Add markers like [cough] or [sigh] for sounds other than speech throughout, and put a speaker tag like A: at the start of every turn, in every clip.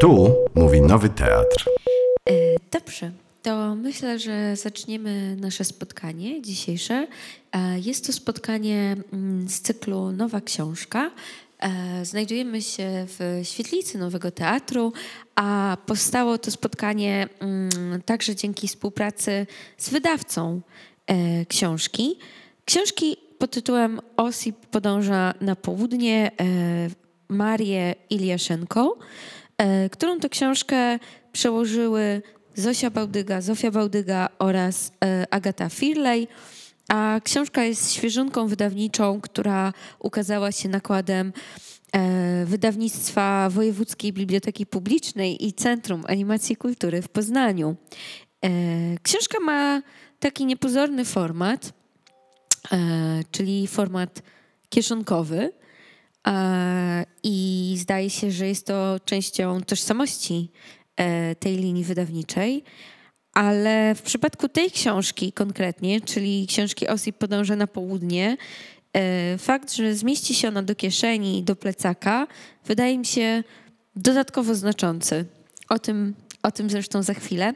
A: Tu mówi Nowy Teatr.
B: E, Dobrze, to myślę, że zaczniemy nasze spotkanie dzisiejsze. E, Jest to spotkanie mm, z cyklu Nowa Książka. E, Znajdujemy się w świetlicy Nowego Teatru, a powstało to spotkanie mm, także dzięki współpracy z wydawcą książki. Książki pod tytułem Osip podąża na południe Marię Iliaszenko, którą to książkę przełożyły Zosia Bałdyga, Zofia Bałdyga oraz e, Agata Firley. A książka jest świeżynką wydawniczą, która ukazała się nakładem e, wydawnictwa Wojewódzkiej Biblioteki Publicznej i Centrum Animacji Kultury w Poznaniu. E, książka ma taki niepozorny format, e, czyli format kieszonkowy. E, I zdaje się, że jest to częścią tożsamości e, tej linii wydawniczej. Ale w przypadku tej książki konkretnie, czyli książki Osip podąża na południe, e, fakt, że zmieści się ona do kieszeni, do plecaka, wydaje mi się dodatkowo znaczący. O tym, o tym zresztą za chwilę.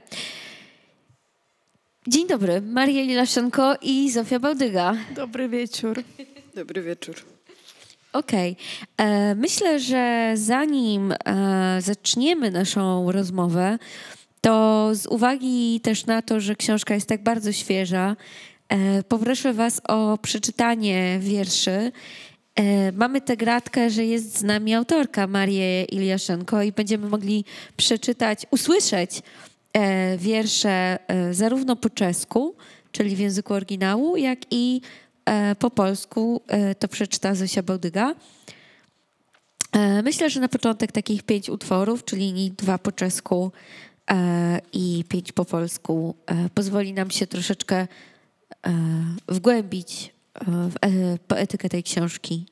B: Dzień dobry, Maria Lilaszenko i Zofia Bałdyga.
C: Dobry wieczór.
D: Dobry wieczór.
B: Okej. E, Myślę, że zanim e, zaczniemy naszą rozmowę, to z uwagi też na to, że książka jest tak bardzo świeża, e, poproszę Was o przeczytanie wierszy. Mamy tę gratkę, że jest z nami autorka Marię Iliaszenko i będziemy mogli przeczytać, usłyszeć wiersze zarówno po czesku, czyli w języku oryginału, jak i po polsku. E, To przeczyta Zosia Bałdyga. E, Myślę, że na początek takich pięć utworów, czyli dwa po czesku e, i pięć po polsku, e, pozwoli nam się troszeczkę e, wgłębić e, w e, poetykę tej książki.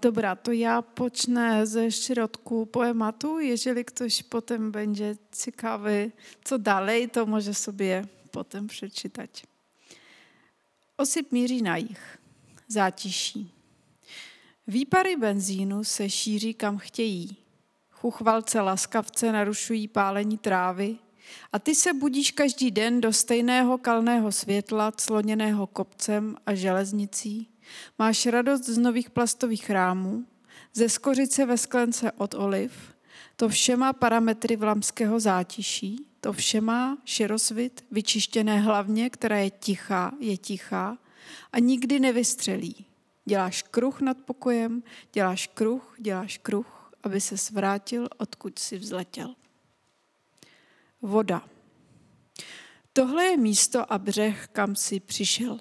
C: Dobra, to ja pocznę ze środku poematu. Jeżeli ktoś potem będzie ciekawy, co dalej, to może sobie potem przeczytać. Osyp míří na jich, zátiší. Výpary benzínu se šíří kam chtějí. Chuchvalce laskavce narušují pálení trávy a ty se budíš každý den do stejného kalného světla, cloněného kopcem a železnicí. Máš radost z nových plastových rámů, ze skořice ve sklence od oliv, to vše má parametry vlamského zátiší, to vše má širosvit, vyčištěné hlavně, která je tichá, je tichá a nikdy nevystřelí. Děláš kruh nad pokojem, děláš kruh, děláš kruh, aby se svrátil, odkud si vzletěl. Voda. Tohle je místo a břeh, kam si přišel.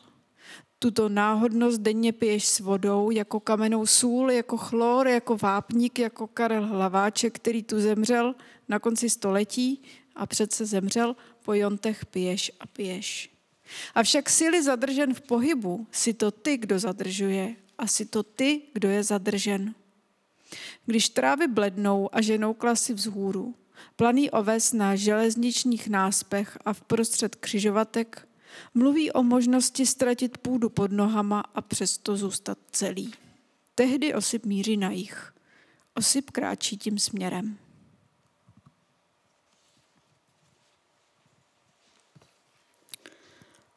C: Tuto náhodnost denně piješ s vodou, jako kamenou sůl, jako chlor, jako vápník, jako Karel Hlaváček, který tu zemřel na konci století a přece zemřel, po jontech piješ a piješ. Avšak síly zadržen v pohybu, si to ty, kdo zadržuje, a si to ty, kdo je zadržen. Když trávy blednou a ženou klasy vzhůru, planý oves na železničních náspech a v prostřed křižovatek mluví o možnosti ztratit půdu pod nohama a přesto zůstat celý. Tehdy osyp míří na jich. Osyp kráčí tím směrem.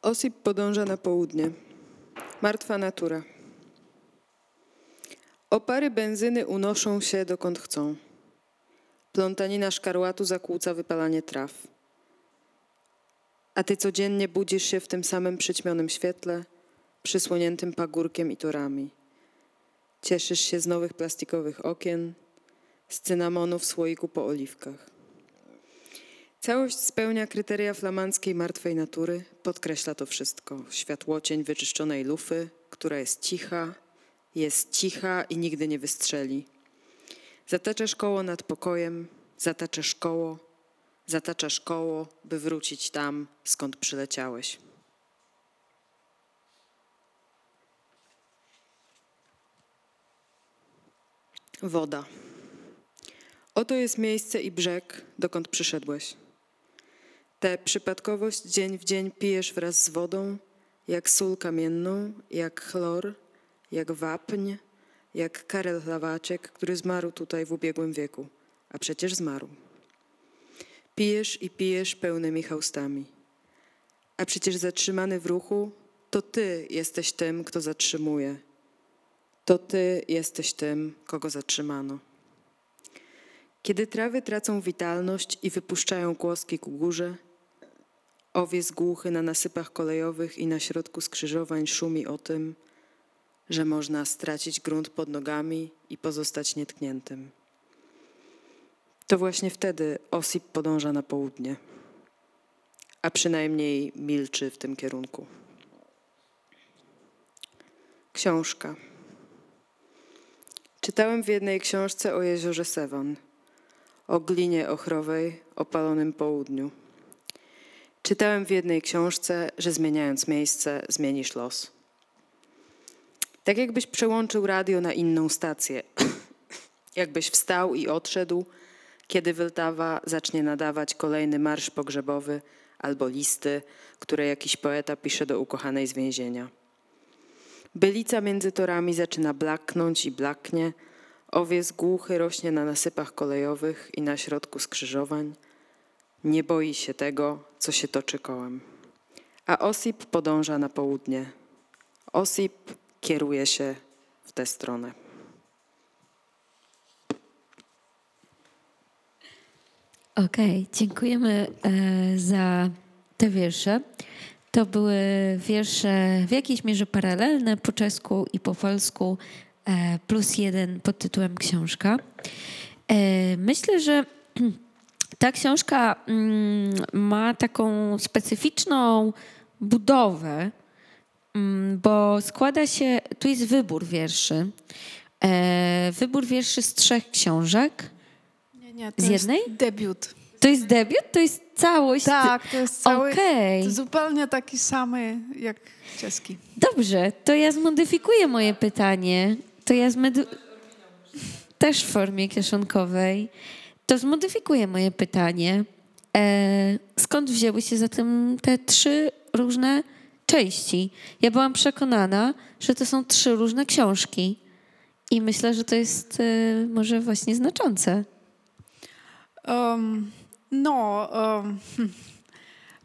D: Osip podąża na południe. Martwa natura. Opary benzyny unoszą się dokąd chcą. Plątanina szkarłatu zakłóca wypalanie traw. A ty codziennie budzisz się w tym samym przyćmionym świetle, przysłoniętym pagórkiem i torami. Cieszysz się z nowych plastikowych okien, z cynamonu w słoiku po oliwkach. Całość spełnia kryteria flamandzkiej martwej natury, podkreśla to wszystko. Światłocień wyczyszczonej lufy, która jest cicha, jest cicha i nigdy nie wystrzeli. Zataczasz koło nad pokojem, zataczasz koło, zataczasz koło, by wrócić tam, skąd przyleciałeś. Woda. Oto jest miejsce i brzeg, dokąd przyszedłeś. Tę przypadkowość dzień w dzień pijesz wraz z wodą, jak sól kamienną, jak chlor, jak wapń, jak Karel Hlawaczek, który zmarł tutaj w ubiegłym wieku, a przecież zmarł. Pijesz i pijesz pełnymi haustami. A przecież zatrzymany w ruchu, to ty jesteś tym, kto zatrzymuje. To ty jesteś tym, kogo zatrzymano. Kiedy trawy tracą witalność i wypuszczają kłoski ku górze, owiec głuchy na nasypach kolejowych i na środku skrzyżowań szumi o tym, że można stracić grunt pod nogami i pozostać nietkniętym. To właśnie wtedy Osip podąża na południe, a przynajmniej milczy w tym kierunku. Książka. Czytałem w jednej książce o jeziorze Sewan, o glinie ochrowej, opalonym południu. Czytałem w jednej książce, że zmieniając miejsce, zmienisz los. Tak jakbyś przełączył radio na inną stację. [clears throat] jakbyś wstał i odszedł, kiedy Wyltawa zacznie nadawać kolejny marsz pogrzebowy albo listy, które jakiś poeta pisze do ukochanej z więzienia. Bylica między torami zaczyna blaknąć i blaknie, owiec głuchy rośnie na nasypach kolejowych i na środku skrzyżowań. Nie boi się tego, co się toczy kołem. A Osip podąża na południe. Osip kieruje się w tę stronę.
B: Okej, dziękujemy e, za te wiersze. To były wiersze w jakiejś mierze paralelne po czesku i po polsku, e, plus jeden pod tytułem książka. E, myślę, że [clears throat] ta książka mm, ma taką specyficzną budowę, mm, bo składa się, tu jest wybór wierszy. E, wybór wierszy z trzech książek.
C: Nie, nie, to
B: Z jednej?
C: Jest debiut.
B: To jest debiut? To jest całość?
C: Tak, to jest cały, to zupełnie taki samy jak czeski.
B: dobrze. To ja zmodyfikuję moje pytanie. To ja. [laughs] Też w formie kieszonkowej. To zmodyfikuję moje pytanie. E, skąd wzięły się zatem te trzy różne części? Ja byłam przekonana, że to są trzy różne książki. I myślę, że to jest e, może właśnie znaczące.
C: Um, no, um, [laughs]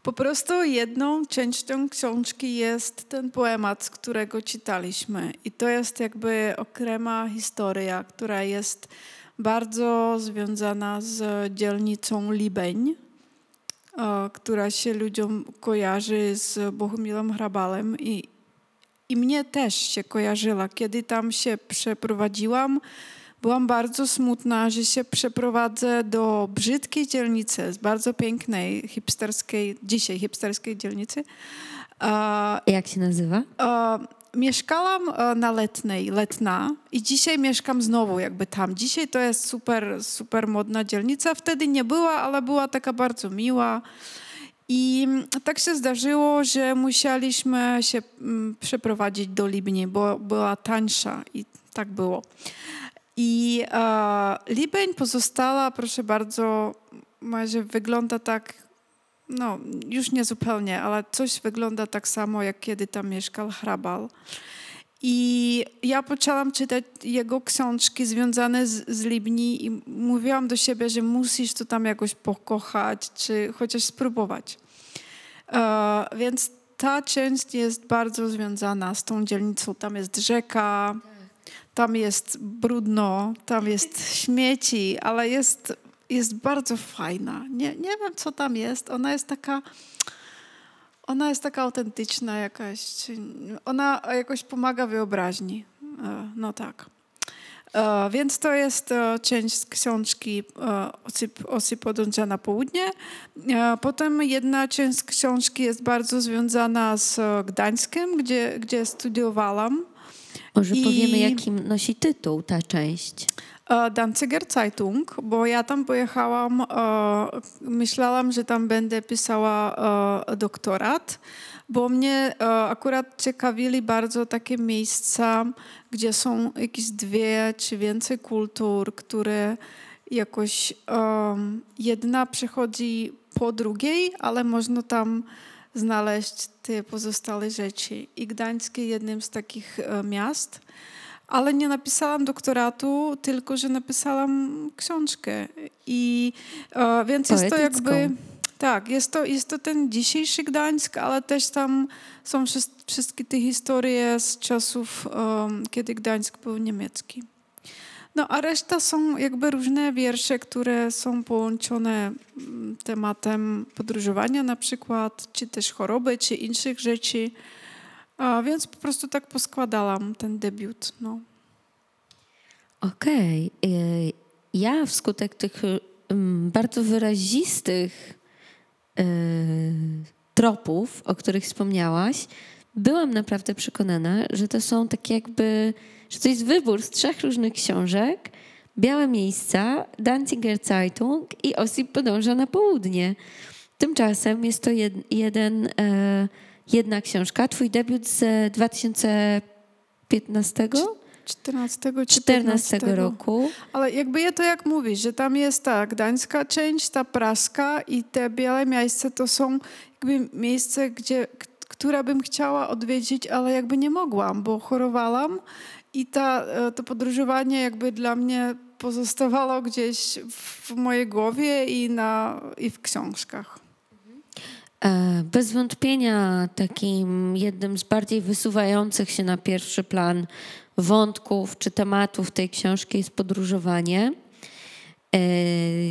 C: po prostu jedną częścią książki jest ten poemat, z którego czytaliśmy. I to jest jakby okrema historia, która jest bardzo związana z dzielnicą Libeń, e, która się ludziom kojarzy z Bohumilem Hrabalem i, i mnie też się kojarzyła. Kiedy tam się przeprowadziłam, byłam bardzo smutna, że się przeprowadzę do brzydkiej dzielnicy, z bardzo pięknej, hipsterskiej, dzisiaj hipsterskiej dzielnicy. E,
B: Jak się nazywa?
C: Mieszkałam e, na Letnej, Letna i dzisiaj mieszkam znowu jakby tam. Dzisiaj to jest super, super modna dzielnica. Wtedy nie była, ale była taka bardzo miła. I tak się zdarzyło, że musieliśmy się mm, przeprowadzić do Libni, bo była tańsza i tak było. I e, Libeń pozostała, proszę bardzo, może wygląda tak, no już nie zupełnie, ale coś wygląda tak samo, jak kiedy tam mieszkał Hrabal. I ja poczęłam czytać jego książki związane z, z Libni i mówiłam do siebie, że musisz to tam jakoś pokochać, czy chociaż spróbować. E, więc ta część jest bardzo związana z tą dzielnicą. Tam jest rzeka, tam jest brudno, tam jest śmieci, ale jest, jest bardzo fajna. Nie, nie wiem, co tam jest. Ona jest taka... Ona jest taka autentyczna jakaś. Ona jakoś pomaga wyobraźni. E, No tak. E, Więc to jest e, część z książki Osip, Osip podąża na południe. Potem jedna część książki jest bardzo związana z Gdańskiem, gdzie, gdzie studiowałam.
B: Może
C: I-
B: powiemy, jaki nosi tytuł ta część.
C: E, Danziger Zeitung, bo ja tam pojechałam, e, myślałam, że tam będę pisała e, doktorat, bo mnie akurat ciekawili bardzo takie miejsca, gdzie są jakieś dwie czy więcej kultur, które jakoś jedna przechodzi po drugiej, ale można tam znaleźć te pozostałe rzeczy. I Gdańsk jest jednym z takich miast. Ale nie napisałam doktoratu, tylko że napisałam książkę. I e, więc jest to jakby. Tak, jest to, jest to ten dzisiejszy Gdańsk, ale też tam są wszys- wszystkie te historie z czasów, em, kiedy Gdańsk był niemiecki. No a reszta są jakby różne wiersze, które są połączone tematem podróżowania na przykład, czy też choroby, czy innych rzeczy. A więc po prostu tak poskładałam ten debiut. No.
B: Okej. Y, Ja wskutek tych ym, bardzo wyrazistych y, tropów, o których wspomniałaś, byłam naprawdę przekonana, że to są takie jakby, że to jest wybór z trzech różnych książek. Białe miejsca, Danziger Zeitung i Osip podąża na południe. Tymczasem jest to jed, jeden, e, jedna książka. Twój debiut z 2015?
C: 14,
B: 14 roku.
C: Ale jakby je to jak mówisz, że tam jest ta gdańska część, ta praska i te białe miejsca to są jakby miejsce, gdzie, które bym chciała odwiedzić, ale jakby nie mogłam, bo chorowałam i ta, e, to podróżowanie jakby dla mnie pozostawało gdzieś w mojej głowie i, na, i w książkach.
B: E, Bez wątpienia takim jednym z bardziej wysuwających się na pierwszy plan wątków czy tematów tej książki jest podróżowanie. E,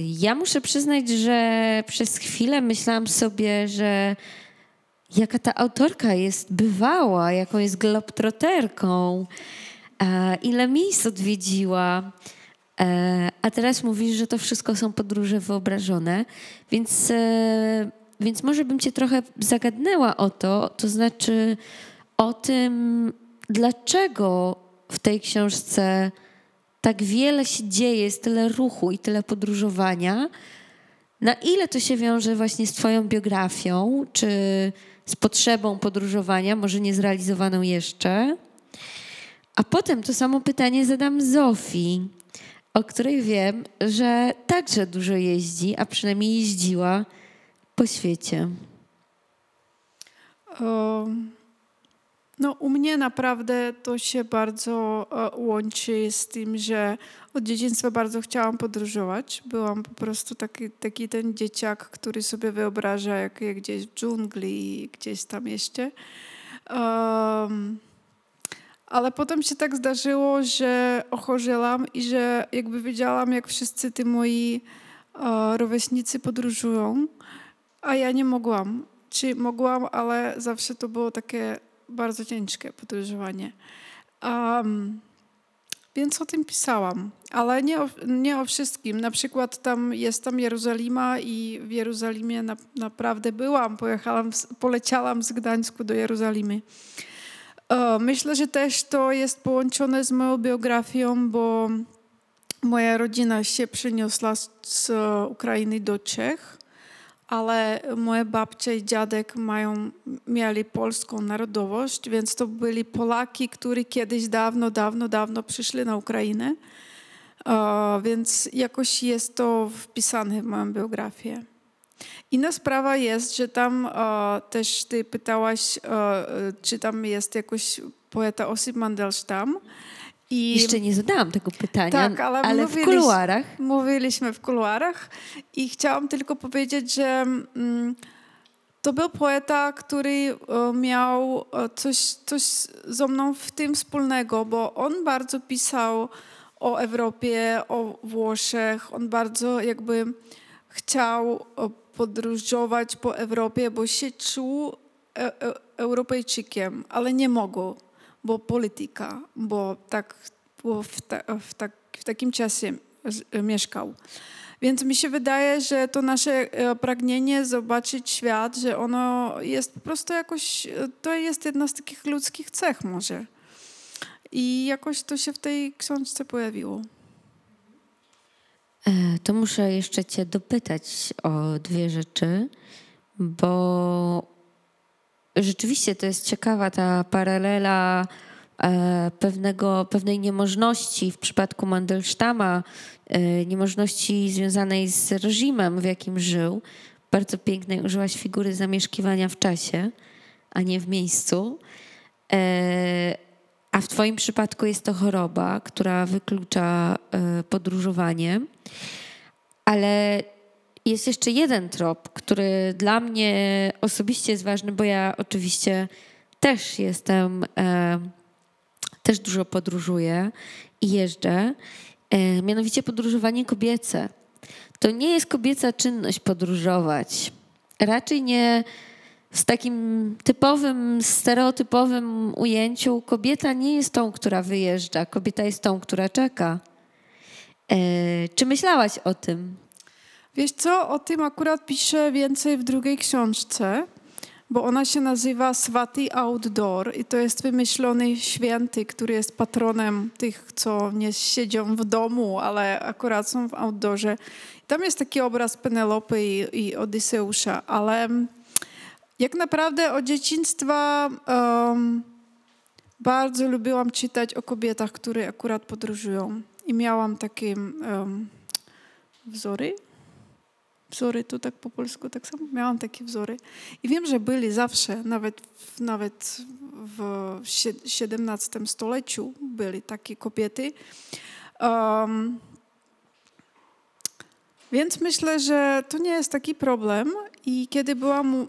B: Ja muszę przyznać, że przez chwilę myślałam sobie, że jaka ta autorka jest bywała, jaką jest globtroterką, e, ile miejsc odwiedziła. A teraz mówisz, że to wszystko są podróże wyobrażone, więc, więc może bym cię trochę zagadnęła o to, to znaczy o tym, dlaczego w tej książce tak wiele się dzieje, jest tyle ruchu i tyle podróżowania. Na ile to się wiąże właśnie z Twoją biografią, czy z potrzebą podróżowania, może nie zrealizowaną jeszcze? A potem to samo pytanie zadam Zofii, o której wiem, że także dużo jeździ, a przynajmniej jeździła po świecie.
C: No, u mnie naprawdę to się bardzo e, łączy z tym, że od dzieciństwa bardzo chciałam podróżować. Byłam po prostu taki, taki ten dzieciak, który sobie wyobraża, jak, jak gdzieś w dżungli, gdzieś tam jeszcze. Em, ale potem się tak zdarzyło, że ochorzyłam i że jakby wiedziałam, jak wszyscy ty moi e, rówieśnicy podróżują, a ja nie mogłam. Czy mogłam, ale zawsze to było takie bardzo ciężkie podróżowanie. Um, więc o tym pisałam, ale nie o, nie o wszystkim. Na przykład tam jest tam Jerozolima i w Jerozolimie na, naprawdę byłam. Pojechałam, poleciałam z Gdańsku do Jerozolimy. Myślę, że też to jest połączone z moją biografią, bo moja rodzina się przeniosła z Ukrainy do Czech, ale moje babcie i dziadek mają, mieli polską narodowość, więc to byli Polaki, którzy kiedyś dawno, dawno, dawno przyszli na Ukrainę. Więc jakoś jest to wpisane w moją biografię. Inna sprawa jest, że tam też ty pytałaś, czy tam jest jakoś poeta Osip Mandelstam. I
B: Jeszcze nie zadałam tego pytania,
C: Tak, ale
B: ale w
C: mówiliś-
B: kuluarach
C: mówiliśmy w kuluarach i chciałam tylko powiedzieć, że mm, to był poeta, który e, miał e, coś, coś ze mną w tym wspólnego, bo on bardzo pisał o Europie, o Włoszech. On bardzo jakby chciał e, podróżować po Europie, bo się czuł e, e, Europejczykiem, ale nie mógł, bo polityka, bo tak było w, ta, w, tak, w takim czasie mieszkał. Więc mi się wydaje, że to nasze e, pragnienie zobaczyć świat, że ono jest po prostu jakoś, e, to jest jedna z takich ludzkich cech może. I jakoś to się w tej książce pojawiło.
B: E, To muszę jeszcze Cię dopytać o dwie rzeczy, bo rzeczywiście to jest ciekawa ta paralela e, pewnego, pewnej niemożności w przypadku Mandelsztama, e, niemożności związanej z reżimem, w jakim żył. Bardzo pięknej użyłaś figury zamieszkiwania w czasie, a nie w miejscu. E, a w Twoim przypadku jest to choroba, która wyklucza podróżowanie. Ale jest jeszcze jeden trop, który dla mnie osobiście jest ważny, bo ja oczywiście też jestem, e, też dużo podróżuję i jeżdżę. E, mianowicie podróżowanie kobiece. To nie jest kobieca czynność podróżować. Raczej nie w takim typowym, stereotypowym ujęciu kobieta nie jest tą, która wyjeżdża, kobieta jest tą, która czeka. E, czy myślałaś o tym?
C: Wiesz co, o tym akurat piszę więcej w drugiej książce, bo ona się nazywa Swati Outdoor i to jest wymyślony święty, który jest patronem tych, co nie siedzą w domu, ale akurat są w outdoorze. Tam jest taki obraz Penelopy i, i Odyseusza, ale jak naprawdę od dzieciństwa um, bardzo lubiłam czytać o kobietach, które akurat podróżują i miałam takie um, wzory, wzory, to tak po polsku tak samo, miałam takie wzory. I wiem, że byli zawsze, nawet, nawet w XVII stuleciu byli takie kobiety. Um, więc myślę, że to nie jest taki problem i kiedy byłam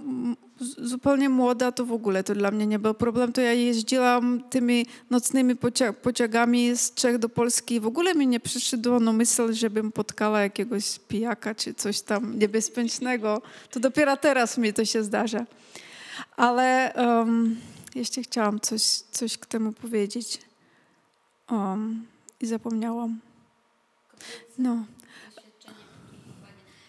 C: zupełnie młoda, to w ogóle to dla mnie nie był problem. To ja jeździłam tymi nocnymi pocia- pociągami z Czech do Polski w ogóle mi nie przyszedło na myśl, żebym spotkała jakiegoś pijaka czy coś tam niebezpiecznego. To dopiero teraz mi to się zdarza. Ale um, jeszcze chciałam coś, coś k temu powiedzieć um, i zapomniałam. No.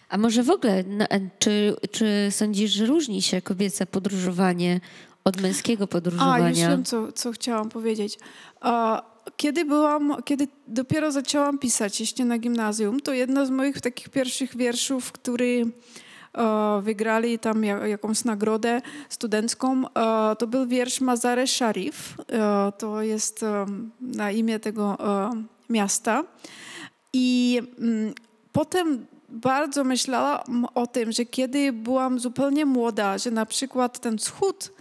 B: A może w ogóle, no, czy, czy sądzisz, że różni się kobiece podróżowanie od męskiego
C: A, już
B: podróżowania?
C: wiem, co, co chciałam powiedzieć. Kiedy byłam, kiedy dopiero zaczęłam pisać jeszcze na gimnazjum, to jedna z moich takich pierwszych wierszów, który wygrali tam ja- jakąś nagrodę studencką, to był wiersz Mazare Sharif. To jest na imię tego miasta. I mm, potem bardzo myślałam o tym, że kiedy byłam zupełnie młoda, że na przykład ten wschód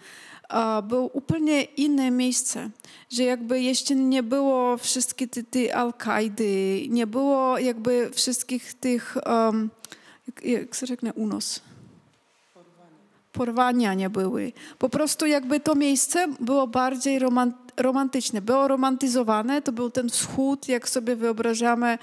C: był zupełnie inne miejsce, że jakby jeszcze nie było wszystkich tych ty Al-Kaidy, nie było jakby wszystkich tych, um, jak, jak się rzeknie, unos? Porwania nie były. Po prostu jakby to miejsce było bardziej roman- romantyczne, było romantyzowane, to był ten wschód, jak sobie wyobrażamy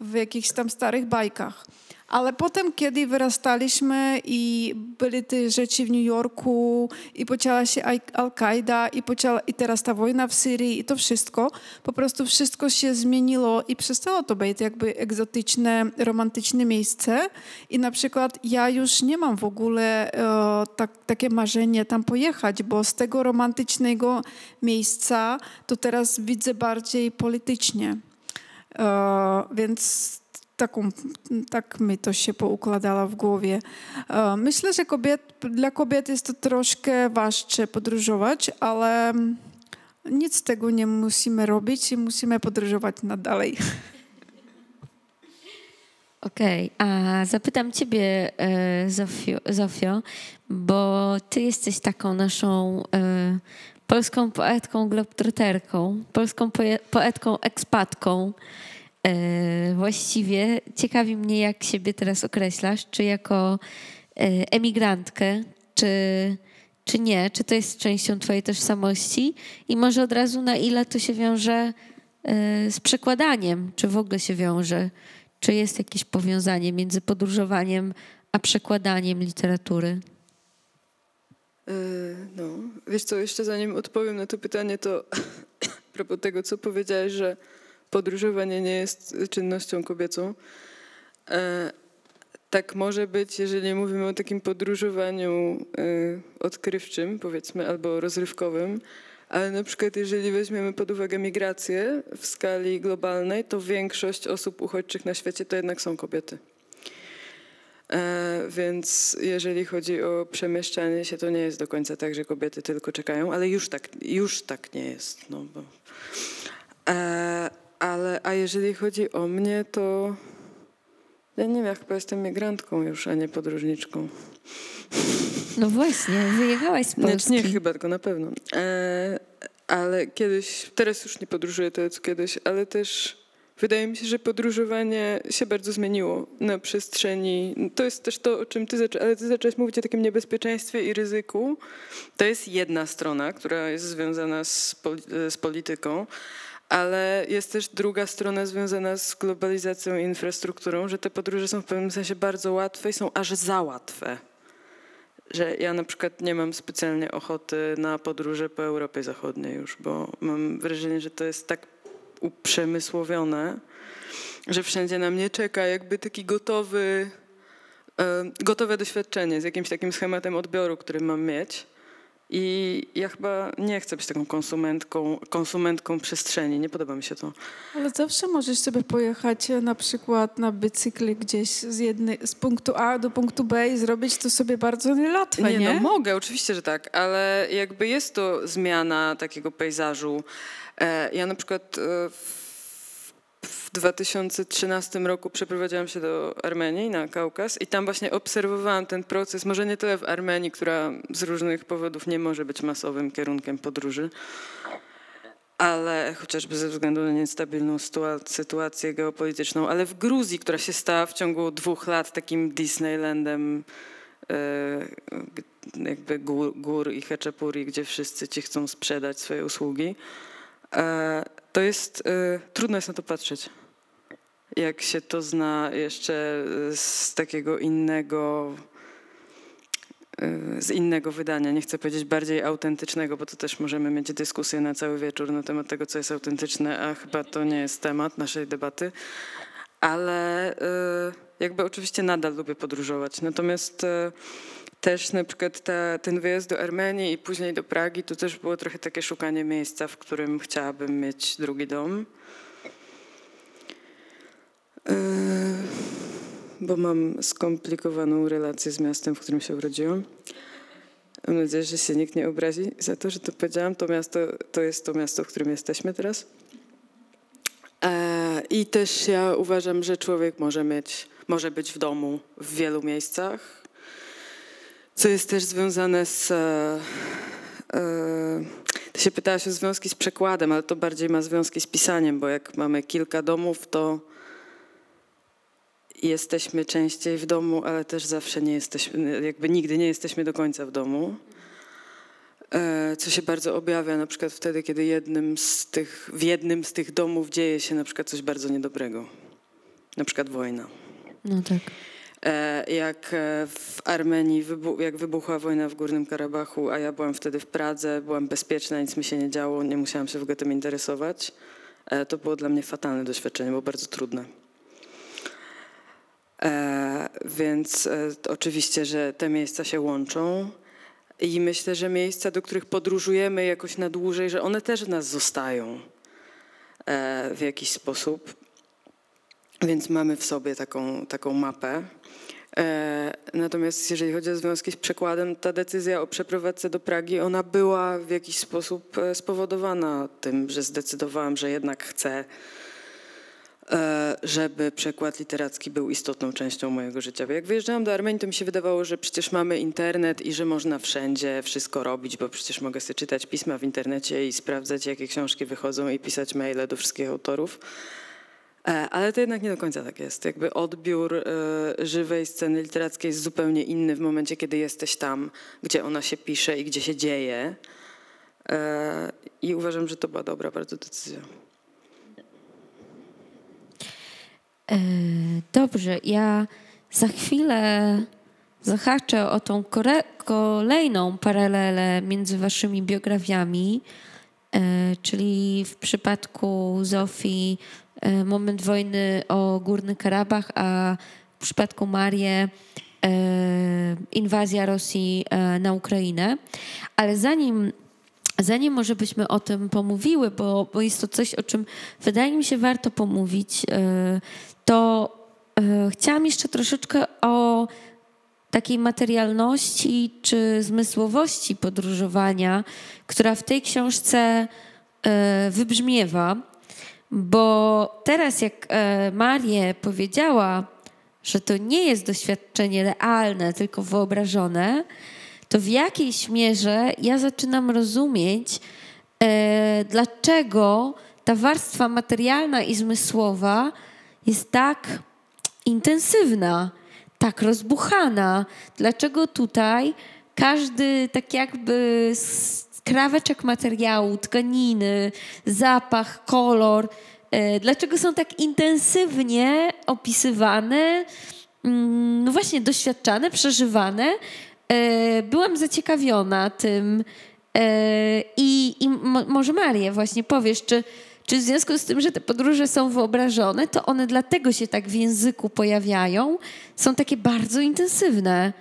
C: w jakichś tam starych bajkach. Ale potem, kiedy wyrastaliśmy i byli te rzeczy w New Yorku i poczęła się Al- Al-Kaida i, i teraz ta wojna w Syrii i to wszystko, po prostu wszystko się zmieniło i przestało to być jakby egzotyczne, romantyczne miejsce. I na przykład ja już nie mam w ogóle e, tak, takie marzenie tam pojechać, bo z tego romantycznego miejsca to teraz widzę bardziej politycznie. E, więc taką, tak mi to się poukładało w głowie. E, Myślę, że kobiet, dla kobiet jest to troszkę waższe podróżować, ale nic z tego nie musimy robić i musimy podróżować nadal. [laughs]
B: Okej, a zapytam ciebie, e, Zofio, Zofio, bo ty jesteś taką naszą e, polską poetką globtroterką, polską poe- poetką ekspatką. E, właściwie ciekawi mnie, jak siebie teraz określasz, czy jako e, emigrantkę, czy, czy nie, czy to jest częścią twojej tożsamości? I może od razu na ile to się wiąże e, z przekładaniem, czy w ogóle się wiąże, czy jest jakieś powiązanie między podróżowaniem a przekładaniem literatury?
D: No, wiesz co, jeszcze zanim odpowiem na to pytanie, to [coughs] a propos tego, co powiedziałeś, że podróżowanie nie jest czynnością kobiecą. E, Tak może być, jeżeli mówimy o takim podróżowaniu e, odkrywczym, powiedzmy, albo rozrywkowym, ale na przykład jeżeli weźmiemy pod uwagę migrację w skali globalnej, to większość osób uchodźczych na świecie to jednak są kobiety. E, Więc jeżeli chodzi o przemieszczanie się, to nie jest do końca tak, że kobiety tylko czekają, ale już tak, już tak nie jest. No bo. Ale, a jeżeli chodzi o mnie, to ja nie wiem, ja chyba jestem migrantką już, a nie podróżniczką.
B: No właśnie, wyjechałaś z Polski.
D: Znaczy nie chyba, tylko na pewno. E, ale kiedyś, teraz już nie podróżuję tyle co kiedyś, ale też wydaje mi się, że podróżowanie się bardzo zmieniło na przestrzeni. To jest też to, o czym ty zaczęłaś, ale ty zaczęłaś mówić o takim niebezpieczeństwie i ryzyku. To jest jedna strona, która jest związana z, poli- z polityką, ale jest też druga strona związana z globalizacją i infrastrukturą, że te podróże są w pewnym sensie bardzo łatwe i są aż za łatwe. Że ja na przykład nie mam specjalnie ochoty na podróże po Europie Zachodniej już, bo mam wrażenie, że to jest tak uprzemysłowione, że wszędzie na mnie czeka jakby taki gotowy, e, gotowe doświadczenie z jakimś takim schematem odbioru, który mam mieć. I ja chyba nie chcę być taką konsumentką, konsumentką przestrzeni. Nie podoba mi się to.
C: Ale zawsze możesz sobie pojechać e, na przykład na bicykli gdzieś z, jednej, z punktu A do punktu B i zrobić to sobie bardzo łatwe, nie?
D: Nie, no mogę, oczywiście, że tak, ale jakby jest to zmiana takiego pejzażu. E, Ja na przykład e, w w 2013 roku przeprowadziłam się do Armenii na Kaukaz i tam właśnie obserwowałam ten proces, może nie tyle w Armenii, która z różnych powodów nie może być masowym kierunkiem podróży, ale chociażby ze względu na niestabilną sytua- sytuację geopolityczną, ale w Gruzji, która się stała w ciągu dwóch lat takim Disneylandem e, jakby gór, gór i Haczapuri, gdzie wszyscy ci chcą sprzedać swoje usługi, e, to jest, e, trudno jest na to patrzeć. Jak się to zna jeszcze e, z takiego innego, e, z innego wydania, nie chcę powiedzieć bardziej autentycznego, bo to też możemy mieć dyskusję na cały wieczór na temat tego, co jest autentyczne, a chyba to nie jest temat naszej debaty. Ale e, jakby oczywiście nadal lubię podróżować. Natomiast też na przykład ta, ten wyjazd do Armenii i później do Pragi, to też było trochę takie szukanie miejsca, w którym chciałabym mieć drugi dom. E, Bo mam skomplikowaną relację z miastem, w którym się urodziłam. Mam nadzieję, że się nikt nie obrazi za to, że to powiedziałam. To miasto to jest to miasto, w którym jesteśmy teraz. E, I też ja uważam, że człowiek może mieć, może być w domu w wielu miejscach, co jest też związane z. E, e, ty się pytałaś o związki z przekładem, ale to bardziej ma związki z pisaniem, bo jak mamy kilka domów, to jesteśmy częściej w domu, ale też zawsze nie jesteśmy, jakby nigdy nie jesteśmy do końca w domu. E, Co się bardzo objawia na przykład wtedy, kiedy jednym z tych, w jednym z tych domów dzieje się na przykład coś bardzo niedobrego. Na przykład wojna.
B: No tak.
D: E, Jak e, w Armenii, jak wybuchła wojna w Górnym Karabachu, a ja byłam wtedy w Pradze, byłam bezpieczna, nic mi się nie działo, nie musiałam się w ogóle tym interesować. E, To było dla mnie fatalne doświadczenie, było bardzo trudne. Więc oczywiście, że te miejsca się łączą. I myślę, że miejsca, do których podróżujemy jakoś na dłużej, że one też nas zostają w jakiś sposób. Więc mamy w sobie taką, taką mapę. E, Natomiast jeżeli chodzi o związki z przekładem, ta decyzja o przeprowadzce do Pragi, ona była w jakiś sposób e, spowodowana tym, że zdecydowałam, że jednak chcę, e, żeby przekład literacki był istotną częścią mojego życia. Bo jak wyjeżdżałam do Armenii, to mi się wydawało, że przecież mamy internet i że można wszędzie wszystko robić, bo przecież mogę sobie czytać pisma w internecie i sprawdzać, jakie książki wychodzą i pisać maile do wszystkich autorów. E, Ale to jednak nie do końca tak jest. Jakby odbiór e, żywej sceny literackiej jest zupełnie inny w momencie, kiedy jesteś tam, gdzie ona się pisze i gdzie się dzieje. E, I uważam, że to była dobra bardzo decyzja.
B: Dobrze, ja za chwilę zahaczę o tą kolejną paralelę między waszymi biografiami, czyli w przypadku Zofii moment wojny o Górny Karabach, a w przypadku Marii inwazja Rosji e, na Ukrainę. Ale zanim Zanim może byśmy o tym pomówiły, bo, bo jest to coś, o czym wydaje mi się warto pomówić, e, to e, chciałam jeszcze troszeczkę o takiej materialności czy zmysłowości podróżowania, która w tej książce e, wybrzmiewa, bo teraz jak e, Marię powiedziała, że to nie jest doświadczenie realne, tylko wyobrażone, to w jakiejś mierze ja zaczynam rozumieć, e, dlaczego ta warstwa materialna i zmysłowa jest tak intensywna, tak rozbuchana. Dlaczego tutaj każdy tak jakby skraweczek materiału, tkaniny, zapach, kolor, e, dlaczego są tak intensywnie opisywane, mm, no właśnie doświadczane, przeżywane. E, Byłam zaciekawiona tym e, i, i mo- może Marię właśnie powiesz, czy, czy w związku z tym, że te podróże są wyobrażone, to one dlatego się tak w języku pojawiają, są takie bardzo intensywne.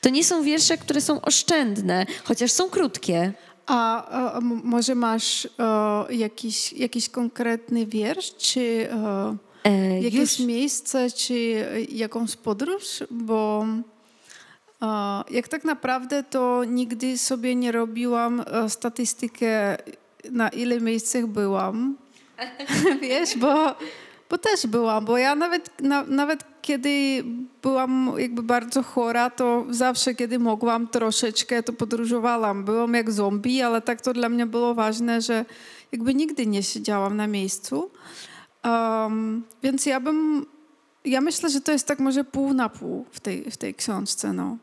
B: To nie są wiersze, które są oszczędne, chociaż są krótkie.
C: A, a może masz e, jakiś, jakiś konkretny wiersz, czy e,
B: E,
C: jakieś
B: już-
C: miejsce, czy jakąś podróż? Bo jak tak naprawdę to nigdy sobie nie robiłam statystykę, na ile miejscach byłam. [laughs] Wiesz, bo, bo też byłam, bo ja nawet, na, nawet kiedy byłam jakby bardzo chora, to zawsze, kiedy mogłam troszeczkę, to podróżowałam. Byłam jak zombie, ale tak to dla mnie było ważne, że jakby nigdy nie siedziałam na miejscu. Um, więc ja bym, ja myślę, że to jest tak może pół na pół w tej, w tej książce, no.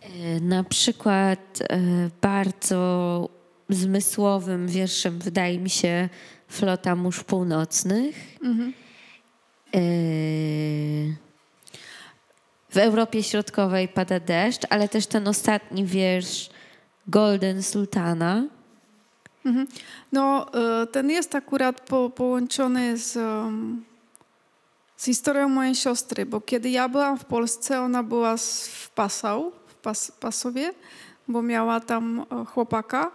B: E, Na przykład e, bardzo zmysłowym wierszem wydaje mi się Flota Mórz Północnych. E, W Europie Środkowej pada deszcz, ale też ten ostatni wiersz Golden Sultana.
C: No, e, ten jest akurat po, połączony z, em, z historią mojej siostry, bo kiedy ja byłam w Polsce, ona była w Passau, w Pas, Pasowie, bo miała tam e, chłopaka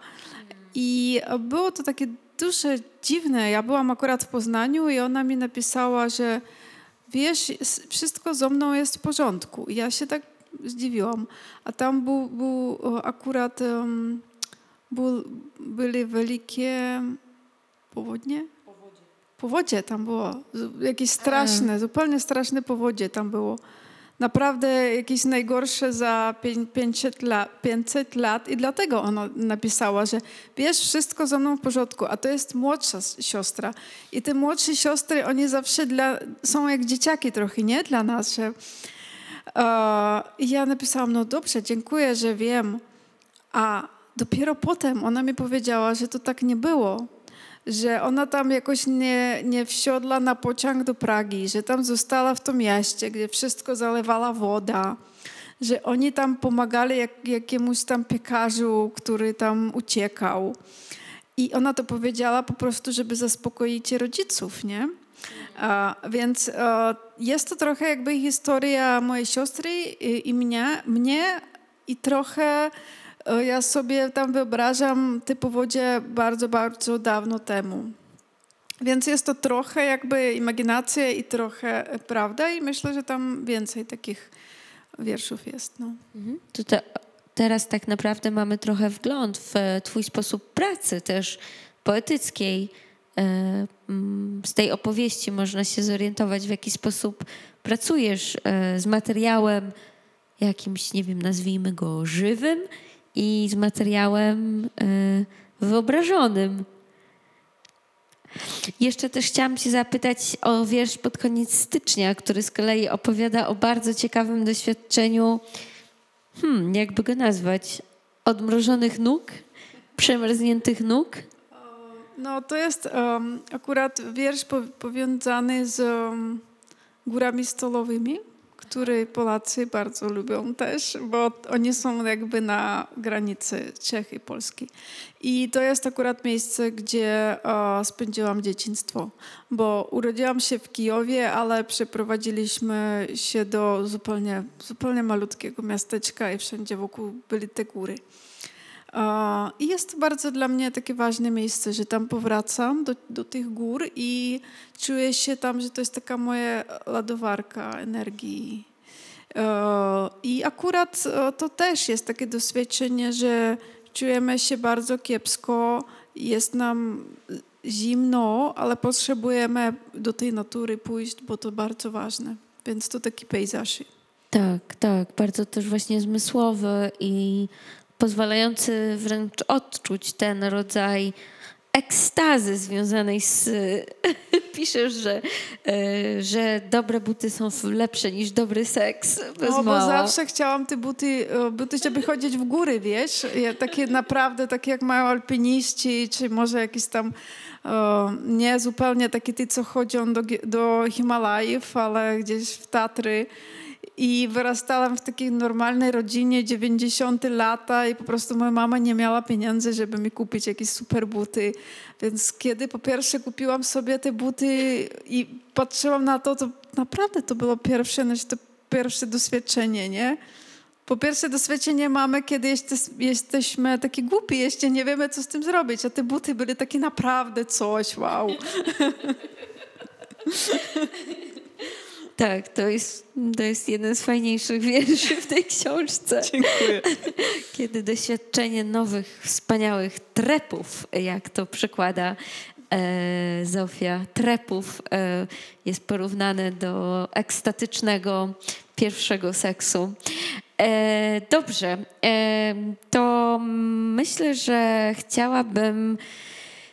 C: i e, było to takie duże, dziwne. Ja byłam akurat w Poznaniu i ona mi napisała, że wiesz, wszystko ze mną jest w porządku. I ja się tak zdziwiłam. A tam był, był e, akurat... em, był, byli wielkie powodnie? Powodzie tam było. Jakieś straszne, zupełnie straszne powodzie tam było. Naprawdę jakieś najgorsze za pię- 500 lat, 500 lat i dlatego ona napisała, że wiesz, wszystko ze mną w porządku, a to jest młodsza siostra. I te młodsze siostry, oni zawsze dla, są jak dzieciaki trochę, nie? Dla nas, że... E, I ja napisałam, no dobrze, dziękuję, że wiem, a dopiero potem ona mi powiedziała, że to tak nie było. Że ona tam jakoś nie, nie wsiodła na pociąg do Pragi, że tam została w tym mieście, gdzie wszystko zalewała woda, że oni tam pomagali jak, jakiemuś tam piekarzu, który tam uciekał. I ona to powiedziała po prostu, żeby zaspokoić rodziców, nie? A, więc e, jest to trochę jakby historia mojej siostry i, i mnie, mnie i trochę ja sobie tam wyobrażam te powodzie bardzo, bardzo dawno temu. Więc jest to trochę jakby imaginacja i trochę prawda i myślę, że tam więcej takich wierszów jest. No.
B: To te, teraz tak naprawdę mamy trochę wgląd w e, twój sposób pracy też poetyckiej. E, mm, Z tej opowieści można się zorientować, w jaki sposób pracujesz e, z materiałem jakimś, nie wiem, nazwijmy go żywym i z materiałem e, wyobrażonym. Jeszcze też chciałam Cię zapytać o wiersz pod koniec stycznia, który z kolei opowiada o bardzo ciekawym doświadczeniu hmm, jakby go nazwać? Odmrożonych nóg? Przemarzniętych nóg?
C: No to jest em, akurat wiersz po, powiązany z em, górami stolowymi, które Polacy bardzo lubią też, bo oni są jakby na granicy Czech i Polski. I to jest akurat miejsce, gdzie spędziłam dzieciństwo, bo urodziłam się w Kijowie, ale przeprowadziliśmy się do zupełnie, zupełnie malutkiego miasteczka i wszędzie wokół byli te góry. I jest to bardzo dla mnie takie ważne miejsce, że tam powracam do, do tych gór i czuję się tam, że to jest taka moja ładowarka energii. E, I akurat e, to też jest takie doświadczenie, że czujemy się bardzo kiepsko, jest nam zimno, ale potrzebujemy do tej natury pójść, bo to bardzo ważne. Więc to taki pejzaż.
B: Tak, tak. Bardzo też właśnie zmysłowy i pozwalający wręcz odczuć ten rodzaj ekstazy związanej z. [laughs] Piszesz, że, e, że dobre buty są lepsze niż dobry seks. Bez
C: No, bo zawsze chciałam te buty, buty, żeby chodzić w góry, wiesz? Ja, takie naprawdę, takie jak mają alpiniści, czy może jakieś tam, nie zupełnie takie ty, co chodzą do, do Himalajów, ale gdzieś w Tatry. I wyrastałam w takiej normalnej rodzinie, 90 lata i po prostu moja mama nie miała pieniędzy, żeby mi kupić jakieś super buty. Więc kiedy po pierwsze kupiłam sobie te buty i patrzyłam na to, to naprawdę to było pierwsze, znaczy to pierwsze doświadczenie, nie? Po pierwsze doświadczenie mamy, kiedy jeste, jesteśmy taki głupi, jeszcze nie wiemy, co z tym zrobić, a te buty były takie naprawdę coś, wow. [laughs]
B: Tak, to jest, to jest jeden z fajniejszych wierszy w tej książce.
C: Dziękuję. [laughs]
B: Kiedy doświadczenie nowych, wspaniałych trepów, jak to przekłada e, Zofia, trepów e, jest porównane do ekstatycznego pierwszego seksu. E, dobrze, e, to myślę, że chciałabym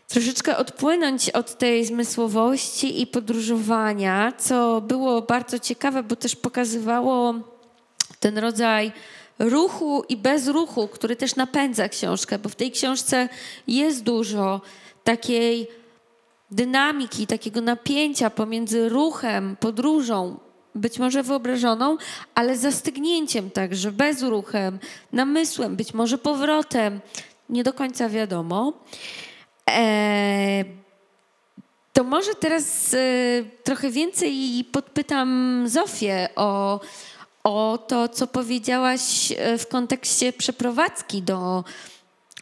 B: troszeczkę odpłynąć od tej zmysłowości i podróżowania, co było bardzo ciekawe, bo też pokazywało ten rodzaj ruchu i bezruchu, który też napędza książkę, bo w tej książce jest dużo takiej dynamiki, takiego napięcia pomiędzy ruchem, podróżą, być może wyobrażoną, ale zastygnięciem także, bezruchem, namysłem, być może powrotem. Nie do końca wiadomo. Eee, to może teraz e, trochę więcej podpytam Zofię o, o to, co powiedziałaś e, w kontekście przeprowadzki do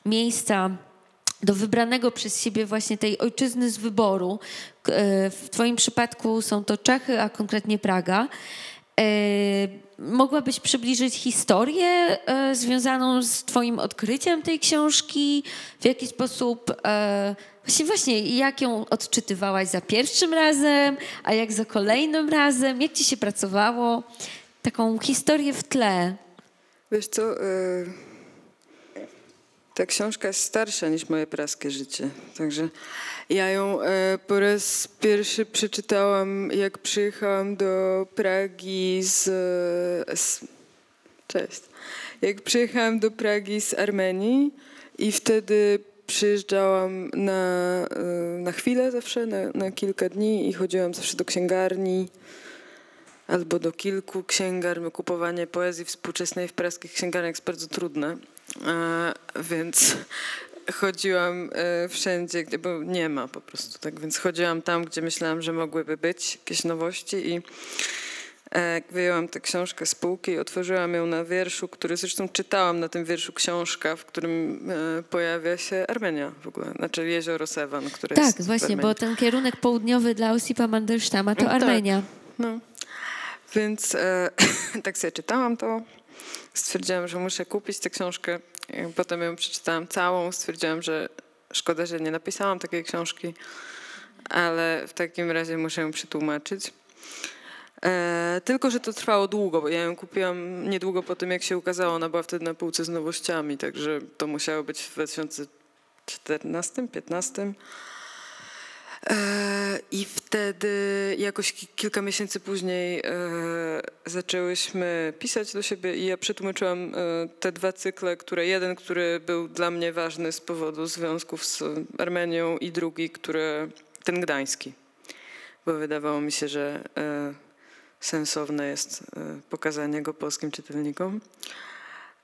B: miejsca, do wybranego przez siebie właśnie tej ojczyzny z wyboru. E, W Twoim przypadku są to Czechy, a konkretnie Praga. Mogłabyś przybliżyć historię e, związaną z Twoim odkryciem tej książki? W jaki sposób, e, właśnie, właśnie, jak ją odczytywałaś za pierwszym razem, a jak za kolejnym razem? Jak Ci się pracowało? Taką historię w tle.
D: Wiesz co, e, ta książka jest starsza niż moje praskie życie. Także ja ją e, po raz pierwszy przeczytałam, jak przyjechałam do Pragi z, e, z... Cześć. Jak przyjechałam do Pragi z Armenii i wtedy przyjeżdżałam na, e, na chwilę zawsze, na, na kilka dni i chodziłam zawsze do księgarni albo do kilku księgarni. Kupowanie poezji współczesnej w praskich księgarniach jest bardzo trudne, więc [laughs] chodziłam e, wszędzie, gdzie, bo nie ma po prostu, tak więc chodziłam tam, gdzie myślałam, że mogłyby być jakieś nowości i e, jak wyjęłam tę książkę z półki i otworzyłam ją na wierszu, który zresztą czytałam na tym wierszu książka, w którym e, pojawia się Armenia w ogóle, znaczy jezioro Sewan, które
B: Tak,
D: jest w
B: właśnie, bo ten kierunek południowy dla Osipa Mandelsztama to
D: No tak.
B: Armenia.
D: No. Więc e, [coughs] tak sobie czytałam to. Stwierdziłam, że muszę kupić tę książkę. Potem ją przeczytałam całą. Stwierdziłam, że szkoda, że nie napisałam takiej książki, ale w takim razie muszę ją przetłumaczyć. E, tylko, że to trwało długo, bo ja ją kupiłam niedługo po tym, jak się ukazała. Ona była wtedy na półce z nowościami, także to musiało być w 2014, 2015. E, I wtedy jakoś ki- kilka miesięcy później e, zaczęłyśmy pisać do siebie i ja przetłumaczyłam e, te dwa cykle, które jeden, który był dla mnie ważny z powodu związków z Armenią i drugi, który ten gdański, bo wydawało mi się, że e, sensowne jest pokazanie go polskim czytelnikom.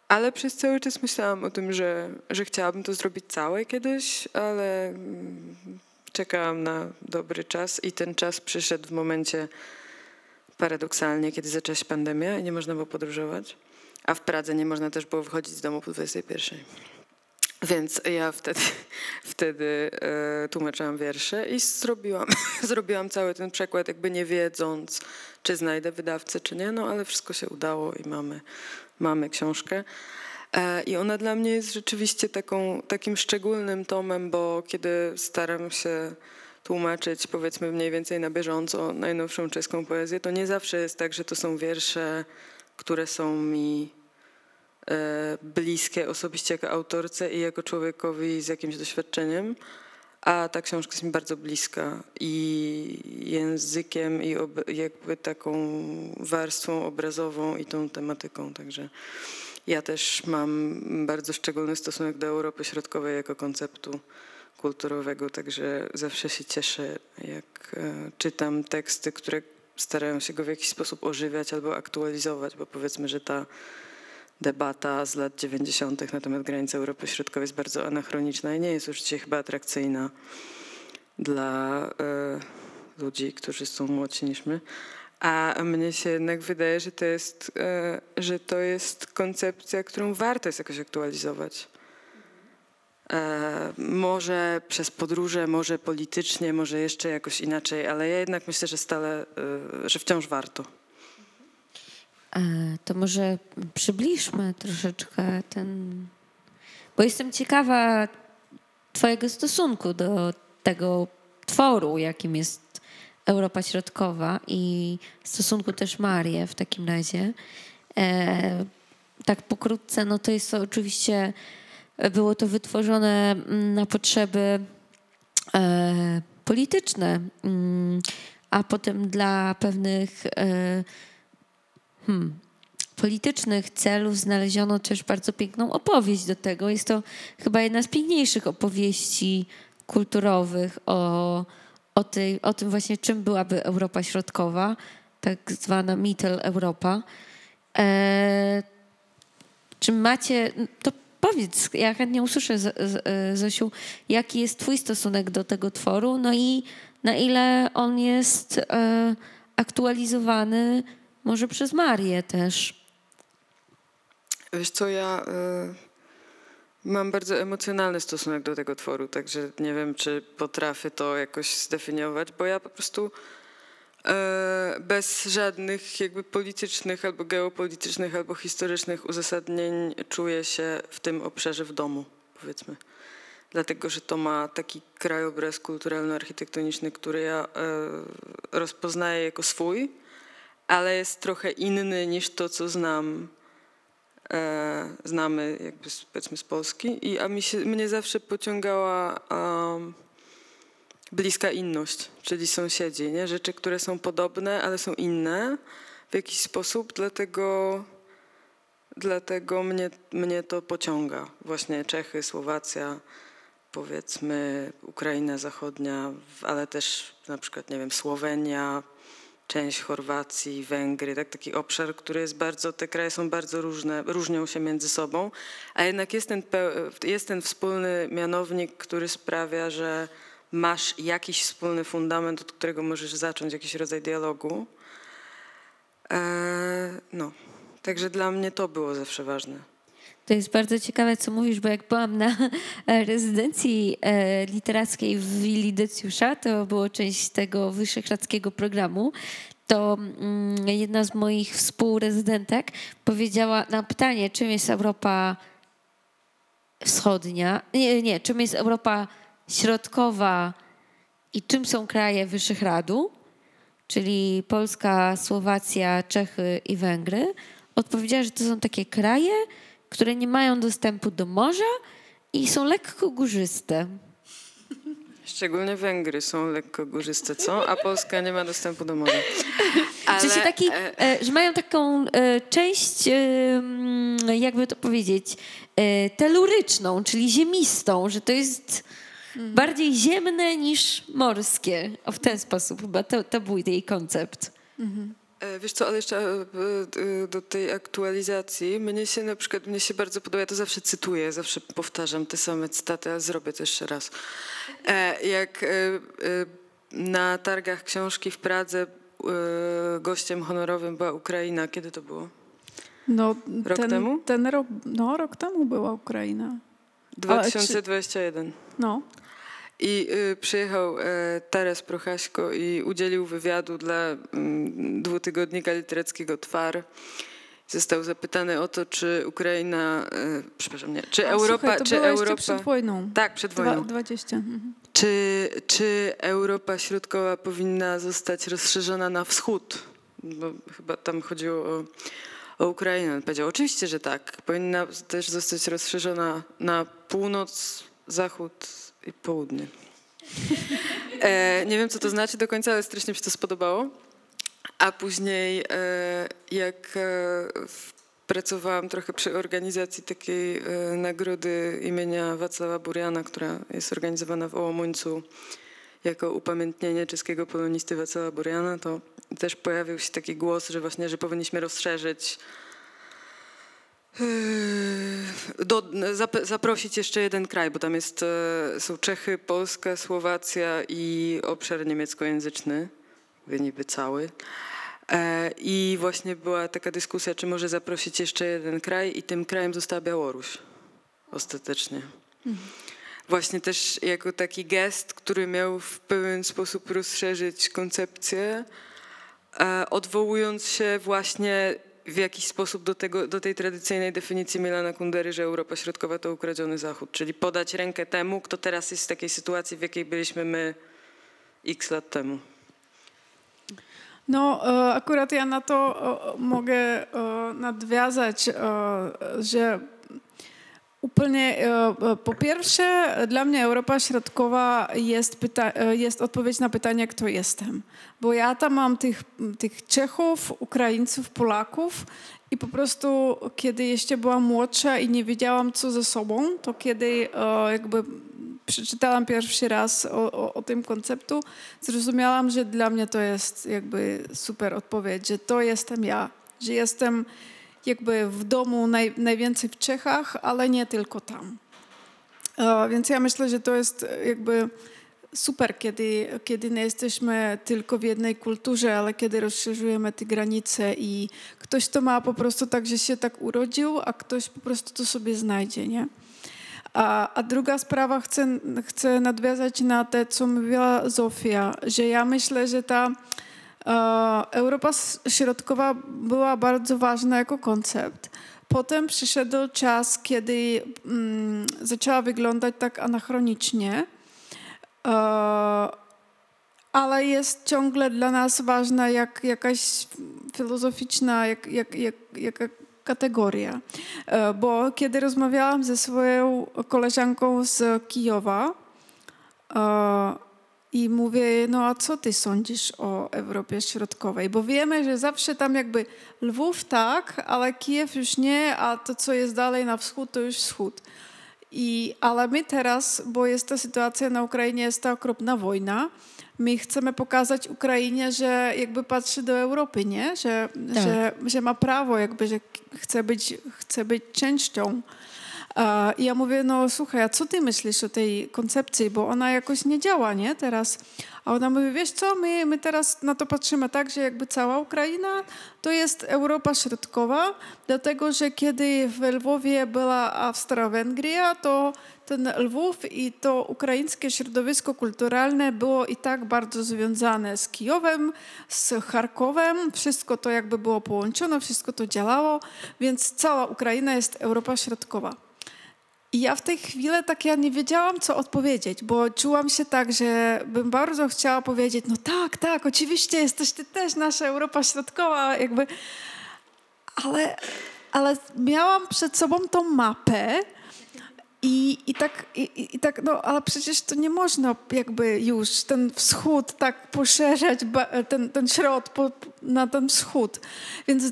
D: Ale przez cały czas myślałam o tym, że, że chciałabym to zrobić całe kiedyś, ale mm, czekałam na dobry czas i ten czas przyszedł w momencie paradoksalnie, kiedy zaczęła się pandemia i nie można było podróżować, a w Pradze nie można też było wychodzić z domu po 21. Więc ja wtedy, [laughs] wtedy e, tłumaczyłam wiersze i zrobiłam, [laughs] zrobiłam cały ten przekład, jakby nie wiedząc, czy znajdę wydawcę, czy nie, no ale wszystko się udało i mamy, mamy książkę. E, I ona dla mnie jest rzeczywiście taką, takim szczególnym tomem, bo kiedy staram się tłumaczyć, powiedzmy mniej więcej na bieżąco, najnowszą czeską poezję, to nie zawsze jest tak, że to są wiersze, które są mi e, bliskie osobiście jako autorce i jako człowiekowi z jakimś doświadczeniem. A ta książka jest mi bardzo bliska i językiem, i jakby taką warstwą obrazową i tą tematyką. Także ja też mam bardzo szczególny stosunek do Europy Środkowej jako konceptu kulturowego, także zawsze się cieszę, jak e, czytam teksty, które starają się go w jakiś sposób ożywiać albo aktualizować, bo powiedzmy, że ta debata z lat 90. na temat granicy Europy Środkowej jest bardzo anachroniczna i nie jest już dzisiaj chyba atrakcyjna dla e, ludzi, którzy są młodsi niż my. A mnie się jednak wydaje, że to jest, e, że to jest koncepcja, którą warto jest jakoś aktualizować. E, może przez podróże, może politycznie, może jeszcze jakoś inaczej, ale ja jednak myślę, że stale, e, że wciąż warto.
B: To może przybliżmy troszeczkę ten. Bo jestem ciekawa Twojego stosunku do tego tworu, jakim jest Europa Środkowa i stosunku też Marię w takim razie. E, tak pokrótce, no to jest to oczywiście, było to wytworzone mm, na potrzeby e, polityczne, mm, a potem dla pewnych e, hmm, politycznych celów znaleziono też bardzo piękną opowieść do tego. Jest to chyba jedna z piękniejszych opowieści kulturowych o, o, tej, o tym właśnie, czym byłaby Europa Środkowa, tak zwana Mitteleuropa. E, czy macie, to powiedz, ja chętnie usłyszę, Zosiu, jaki jest twój stosunek do tego tworu, no i na ile on jest e, aktualizowany może przez Marię też.
D: Wiesz co, ja y, mam bardzo emocjonalny stosunek do tego tworu, także nie wiem, czy potrafię to jakoś zdefiniować, bo ja po prostu e, bez żadnych jakby politycznych albo geopolitycznych albo historycznych uzasadnień czuję się w tym obszarze w domu, powiedzmy. Dlatego, że to ma taki krajobraz kulturalno-architektoniczny, który ja e, rozpoznaję jako swój, ale jest trochę inny niż to, co znam znamy jakby z, powiedzmy z Polski i a mi się, mnie zawsze pociągała um, bliska inność, czyli sąsiedzi, nie? rzeczy, które są podobne, ale są inne w jakiś sposób, dlatego, dlatego mnie, mnie to pociąga. Właśnie Czechy, Słowacja, powiedzmy Ukraina Zachodnia, ale też na przykład, nie wiem, Słowenia, część Chorwacji, Węgry, tak, taki obszar, który jest bardzo, te kraje są bardzo różne, różnią się między sobą, a jednak jest ten, jest ten wspólny mianownik, który sprawia, że masz jakiś wspólny fundament, od którego możesz zacząć jakiś rodzaj dialogu. Eee, no, także dla mnie to było zawsze ważne.
B: To jest bardzo ciekawe, co mówisz, bo jak byłam na [laughs] e, rezydencji e, literackiej w Willi Decjusza, to było część tego wyszehradzkiego programu, to mm, jedna z moich współrezydentek powiedziała na pytanie, czym jest Europa Wschodnia, nie, nie, czym jest Europa Środkowa i czym są kraje Wyszehradu, czyli Polska, Słowacja, Czechy i Węgry, odpowiedziała, że to są takie kraje, które nie mają dostępu do morza i są lekko górzyste.
D: Szczególnie Węgry są lekko górzyste, co? A Polska nie ma dostępu do morza.
B: W sensie taki, e, że mają taką e, część, e, jakby to powiedzieć, e, teluryczną, czyli ziemistą, że to jest bardziej ziemne niż morskie. O, w ten sposób chyba to, to był jej koncept.
D: E, Wiesz co, ale jeszcze e, e, do tej aktualizacji, mnie się na przykład, mnie się bardzo podoba, ja to zawsze cytuję, zawsze powtarzam te same cytaty, ale zrobię to jeszcze raz. E, Jak e, e, na targach książki w Pradze e, gościem honorowym była Ukraina, kiedy to było?
C: No,
D: Rok
C: ten,
D: temu?
C: Ten rok, no, rok temu była Ukraina. Ale czy-
D: 2021.
C: No,
D: I y, przyjechał e, Taras Prochaśko i udzielił wywiadu dla mm, dwutygodnika literackiego Twar. Został zapytany o to, czy Ukraina, e, przepraszam, nie, czy
C: A,
D: Europa,
C: słuchaj, to
D: czy Europa,
C: przed wojną.
D: tak, przed
C: Dwa,
D: wojną,
C: 20. Mhm.
D: czy, czy Europa Środkowa powinna zostać rozszerzona na wschód? Bo chyba tam chodziło o, o Ukrainę. On powiedział, oczywiście, że tak. Powinna też zostać rozszerzona na północ, zachód południe. E, nie wiem, co to znaczy do końca, ale strasznie mi się to spodobało. A później, e, jak e, pracowałam trochę przy organizacji takiej e, nagrody imienia Wacława Buriana, która jest organizowana w Ołomuńcu jako upamiętnienie czeskiego polonisty Wacława Buriana, to też pojawił się taki głos, że właśnie, że powinniśmy rozszerzyć do, zap, zaprosić jeszcze jeden kraj, bo tam jest, e, są Czechy, Polska, Słowacja i obszar niemieckojęzyczny, niby cały. E, I właśnie była taka dyskusja, czy może zaprosić jeszcze jeden kraj i tym krajem została Białoruś ostatecznie. Właśnie też jako taki gest, który miał w pewien sposób rozszerzyć koncepcję, e, odwołując się właśnie w jakiś sposób do, tego, do tej tradycyjnej definicji Milana Kundery, że Europa Środkowa to ukradziony Zachód, czyli podać rękę temu, kto teraz jest w takiej sytuacji, w jakiej byliśmy my x lat temu.
C: No, e, akurat ja na to e, mogę e, nadwiązać, że Úplne, e, e, po pierwsze, dla mnie Europa Środkowa jest, pyta- e, jest odpowiedź na pytanie, kto jestem. Bo ja tam mam tych, tych Czechów, Ukraińców, Polaków i po prostu, kiedy jeszcze byłam młodsza i nie wiedziałam, co ze sobą, to kiedy jakby przeczytałam pierwszy raz o, o, o tym konceptu, zrozumiałam, że dla mnie to jest jakby super odpowiedź, że to jestem ja, że jestem jakby w domu naj, najwięcej w Czechach, ale nie tylko tam. E, więc ja myślę, że to jest jakby super, kiedy, kiedy nie jesteśmy tylko w jednej kulturze, ale kiedy rozszerzujemy te granice i ktoś to ma po prostu tak, że się tak urodził, a ktoś po prostu to sobie znajdzie, nie? A, a druga sprawa, chcę, chcę nadwiązać na to, co mówiła Zofia, że ja myślę, że ta e, Europa S- Środkowa była bardzo ważna jako koncept. Potem przyszedł czas, kiedy mm, zaczęła wyglądać tak anachronicznie, e, ale jest ciągle dla nas ważna jak jakaś filozoficzna jak, jak, jak, jaka kategoria. E, Bo kiedy rozmawiałam ze swoją koleżanką z Kijowa e, i mówię, no a co ty sądzisz o Europie Środkowej? Bo wiemy, że zawsze tam jakby Lwów tak, ale Kijów już nie, a to co jest dalej na wschód, to już wschód. I, ale my teraz, bo jest ta sytuacja na Ukrainie, jest ta okropna wojna, my chcemy pokazać Ukrainie, że jakby patrzy do Europy, nie? Że,
B: Tak.
C: że, że ma prawo, jakby, że chce być, chce być częścią. I ja mówię, no słuchaj, a co ty myślisz o tej koncepcji, bo ona jakoś nie działa, nie, teraz. A ona mówi, wiesz co, my, my teraz na to patrzymy tak, że jakby cała Ukraina to jest Europa Środkowa, dlatego, że kiedy w Lwowie była Austro-Węgria, to ten Lwów i to ukraińskie środowisko kulturalne było i tak bardzo związane z Kijowem, z Charkowem, wszystko to jakby było połączone, wszystko to działało, więc cała Ukraina jest Europa Środkowa. I ja w tej chwili tak ja nie wiedziałam, co odpowiedzieć, bo czułam się tak, że bym bardzo chciała powiedzieć, no tak, tak, oczywiście jesteś ty też nasza Europa Środkowa, jakby, ale, ale miałam przed sobą tą mapę i, i, tak, i, i- tak, no ale przecież to nie można jakby już ten wschód tak poszerzać, ten, ten środ po, na ten wschód. Więc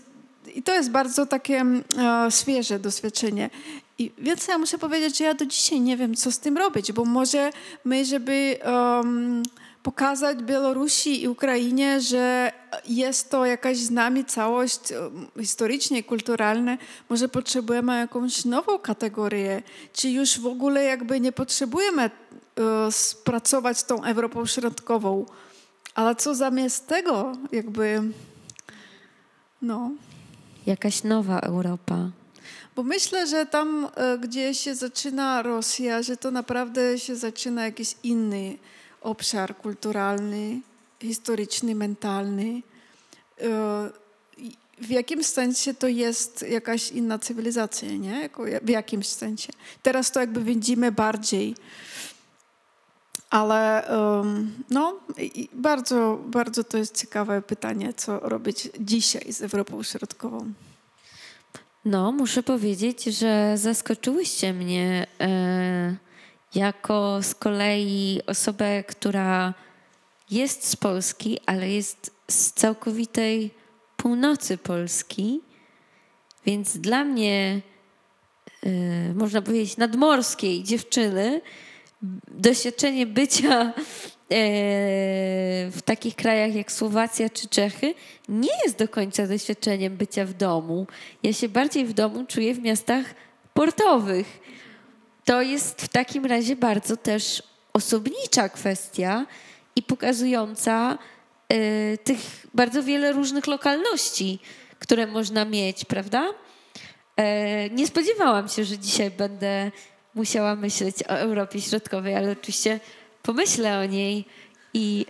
C: i to jest bardzo takie e, świeże doświadczenie. I więc ja muszę powiedzieć, że ja do dzisiaj nie wiem, co z tym robić, bo może my, żeby em, pokazać Białorusi i Ukrainie, że jest to jakaś z nami całość historycznie i kulturalna, może potrzebujemy jakąś nową kategorię, czy już w ogóle jakby nie potrzebujemy e, spracować tą Europą Środkową. Ale co zamiast tego, jakby, no...
B: Jakaś nowa Europa.
C: Bo myślę, że tam, e, gdzie się zaczyna Rosja, że to naprawdę się zaczyna jakiś inny obszar kulturalny, historyczny, mentalny. E, W jakimś sensie to jest jakaś inna cywilizacja, nie? W jakimś sensie. Teraz to jakby widzimy bardziej. Ale no, bardzo, bardzo to jest ciekawe pytanie, co robić dzisiaj z Europą Środkową.
B: No, muszę powiedzieć, że zaskoczyłyście mnie e, jako z kolei osobę, która jest z Polski, ale jest z całkowitej północy Polski. Więc dla mnie, e, można powiedzieć, nadmorskiej dziewczyny, doświadczenie bycia e, w takich krajach jak Słowacja czy Czechy nie jest do końca doświadczeniem bycia w domu. Ja się bardziej w domu czuję w miastach portowych. To jest w takim razie bardzo też osobnicza kwestia i pokazująca e, tych bardzo wiele różnych lokalności, które można mieć, prawda? E, Nie spodziewałam się, że dzisiaj będę musiała myśleć o Europie Środkowej, ale oczywiście pomyślę o niej. I,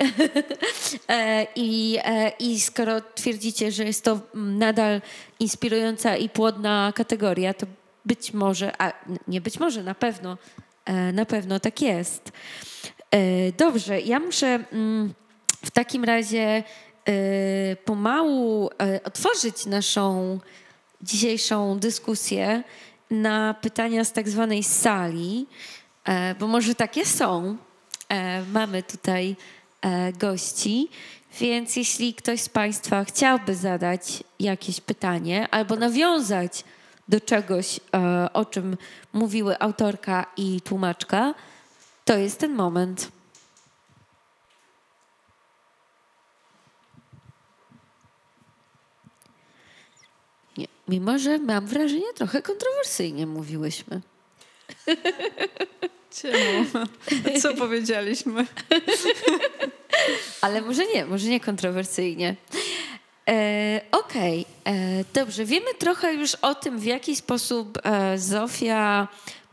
B: [laughs] e, i, e, I skoro twierdzicie, że jest to nadal inspirująca i płodna kategoria, to być może, a nie być może, na pewno, e, na pewno tak jest. Dobrze, ja muszę mm, w takim razie pomału otworzyć naszą dzisiejszą dyskusję na pytania z tak zwanej sali, e, bo może takie są. E, Mamy tutaj e, gości, więc jeśli ktoś z Państwa chciałby zadać jakieś pytanie albo nawiązać do czegoś, o czym mówiły autorka i tłumaczka, to jest ten moment. Nie, mimo, że mam wrażenie, trochę kontrowersyjnie mówiłyśmy. [laughs]
C: Czemu? Co powiedzieliśmy? [laughs]
B: Ale może nie, może nie kontrowersyjnie. E, Okej, e, dobrze. Wiemy trochę już o tym, w jaki sposób e, Zofia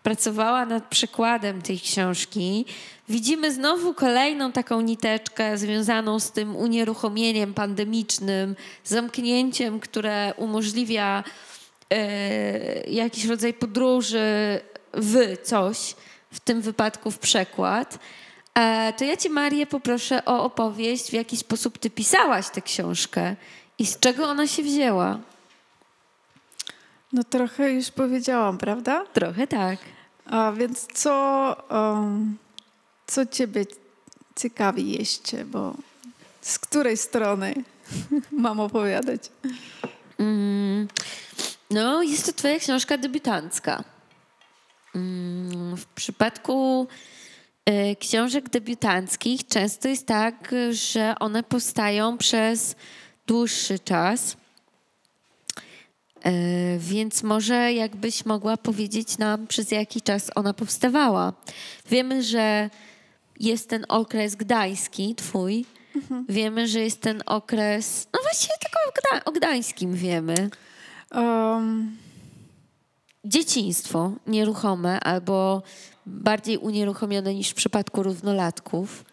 B: pracowała nad przykładem tej książki. Widzimy znowu kolejną taką niteczkę związaną z tym unieruchomieniem pandemicznym, zamknięciem, które umożliwia e, jakiś rodzaj podróży w coś, w tym wypadku w przekład. E, to ja cię, Marię, poproszę o opowieść, w jaki sposób ty pisałaś tę książkę i z czego ona się wzięła.
C: No trochę już powiedziałam, prawda?
B: Trochę tak.
C: A więc co, um, co ciebie ciekawi jeszcze, bo z której strony [laughs] mam opowiadać?
B: Mm, no, jest to twoja książka debiutancka. Mm, w przypadku e, książek debiutanckich często jest tak, że one powstają przez dłuższy czas. E, Więc może jakbyś mogła powiedzieć nam, przez jaki czas ona powstawała. Wiemy, że jest ten okres gdański, twój. Wiemy, że jest ten okres. No właściwie tylko o, Gda- o gdańskim wiemy.
C: Um,
B: Dzieciństwo nieruchome albo bardziej unieruchomione niż w przypadku równolatków.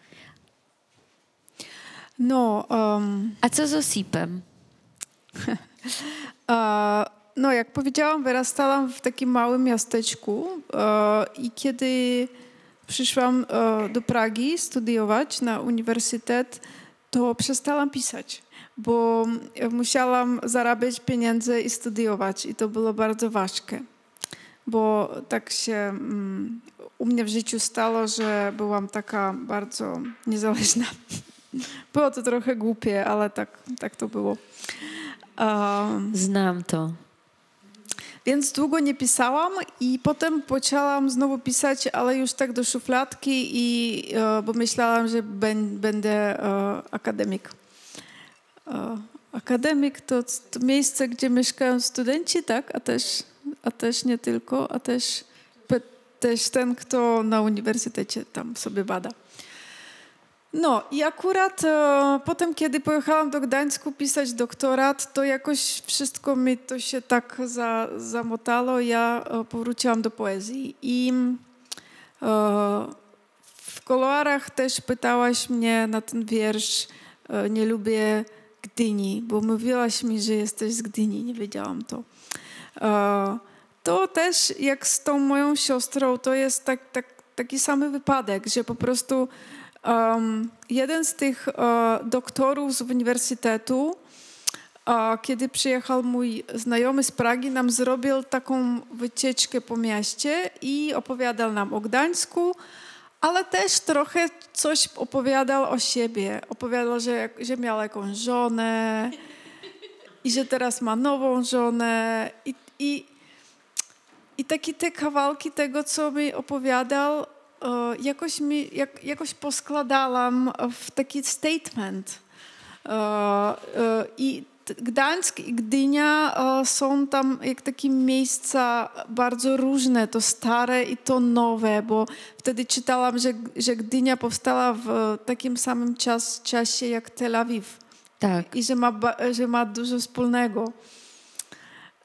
C: no, um,
B: A co z osipem? [laughs]
C: E, No, jak powiedziałam, wyrastałam w takim małym miasteczku e, i kiedy przyszłam e, do Pragi studiować na uniwersytet, to przestałam pisać, bo musiałam zarabiać pieniądze i studiować i to było bardzo ważkie, bo tak się mm, u mnie w życiu stało, że byłam taka bardzo niezależna. [laughs] Było to trochę głupie, ale tak, tak to było.
B: Znam to.
C: więc długo nie pisałam i potem poczęłam znowu pisać, ale już tak do szufladki, i, e, bo myślałam, że ben, będę e, akademik. E, akademik to, to miejsce, gdzie mieszkają studenci, tak? A też, a też nie tylko, a też, też ten, kto na uniwersytecie tam sobie bada. No i akurat e, potem, kiedy pojechałam do Gdańsku pisać doktorat, to jakoś wszystko mi to się tak za, zamotało. Ja e, powróciłam do poezji i e, w koloarach też pytałaś mnie na ten wiersz e, Nie lubię Gdyni, bo mówiłaś mi, że jesteś z Gdyni, nie wiedziałam to. E, to też jak z tą moją siostrą, to jest tak, tak, taki sam wypadek, że po prostu um, jeden z tych e, doktorów z uniwersytetu a kiedy przyjechał mój znajomy z Pragi, nam zrobił taką wycieczkę po mieście i opowiadał nam o Gdańsku, ale też trochę coś opowiadał o siebie. Opowiadał, że, że miał jakąś żonę i że teraz ma nową żonę. I, i, i takie te kawałki tego, co mi opowiadał, jakoś, mi, jak, jakoś poskładałam w taki statement. I Gdańsk i Gdynia są tam jak takie miejsca bardzo różne, to stare i to nowe, bo wtedy czytałam, że, że Gdynia powstała w takim samym czas, czasie jak Tel Awiw
B: Tak.
C: i że ma, że ma dużo wspólnego.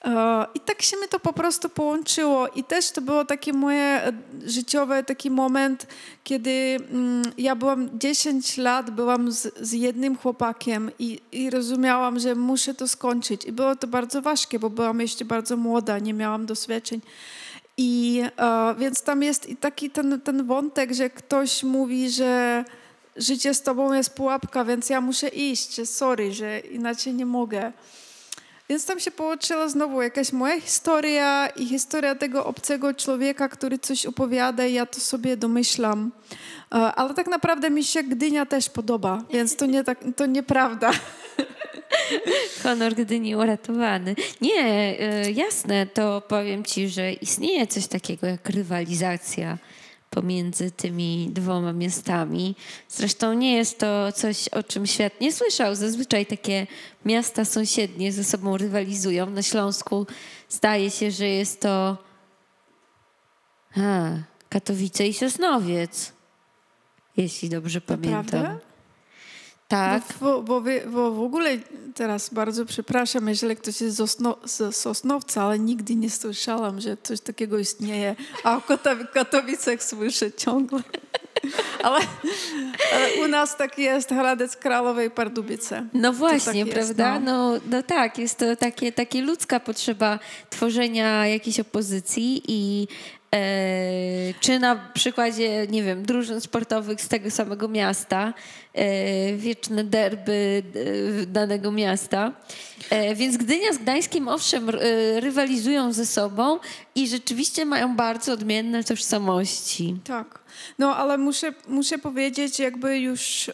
C: E, I tak się mi to po prostu połączyło. I też to było takie moje e, życiowe taki moment, kiedy mm, ja byłam 10 lat, byłam z, z jednym chłopakiem i, i rozumiałam, że muszę to skończyć. I było to bardzo ważkie, bo byłam jeszcze bardzo młoda, nie miałam doświadczeń. I e, więc tam jest i taki ten, ten wątek, że ktoś mówi, że życie z tobą jest pułapka, więc ja muszę iść, sorry, że inaczej nie mogę. Więc tam się połączyła znowu jakaś moja historia i historia tego obcego człowieka, który coś opowiada i ja to sobie domyślam. E, Ale tak naprawdę mi się Gdynia też podoba, więc to, nie tak, to nieprawda. [laughs]
B: Honor Gdyni uratowany. Nie, y, jasne, to powiem ci, że istnieje coś takiego jak rywalizacja pomiędzy tymi dwoma miastami. Zresztą nie jest to coś, o czym świat nie słyszał. Zazwyczaj takie miasta sąsiednie ze sobą rywalizują. Na Śląsku zdaje się, że jest to a, Katowice i Sosnowiec, jeśli dobrze pamiętam.
C: Naprawdę?
B: Tak.
C: Bo, bo, bo w ogóle teraz bardzo przepraszam, jeżeli ktoś jest z, Osno, z Sosnowca, ale nigdy nie słyszałam, że coś takiego istnieje. A o Katow- Katowicach słyszę ciągle. [laughs] Ale, ale u nas tak jest Hradec Kralowej i Pardubice.
B: No
C: tak
B: właśnie,
C: jest,
B: prawda?
C: no.
B: No. No, tak, jest to takie, takie ludzka potrzeba tworzenia jakiejś opozycji i e, czy na przykładzie, nie wiem, drużyn sportowych z tego samego miasta, e, wieczne derby e, danego miasta. E, więc Gdynia z Gdańskiem owszem rywalizują ze sobą i rzeczywiście mają bardzo odmienne tożsamości.
C: Tak. No, ale muszę, muszę powiedzieć jakby już e,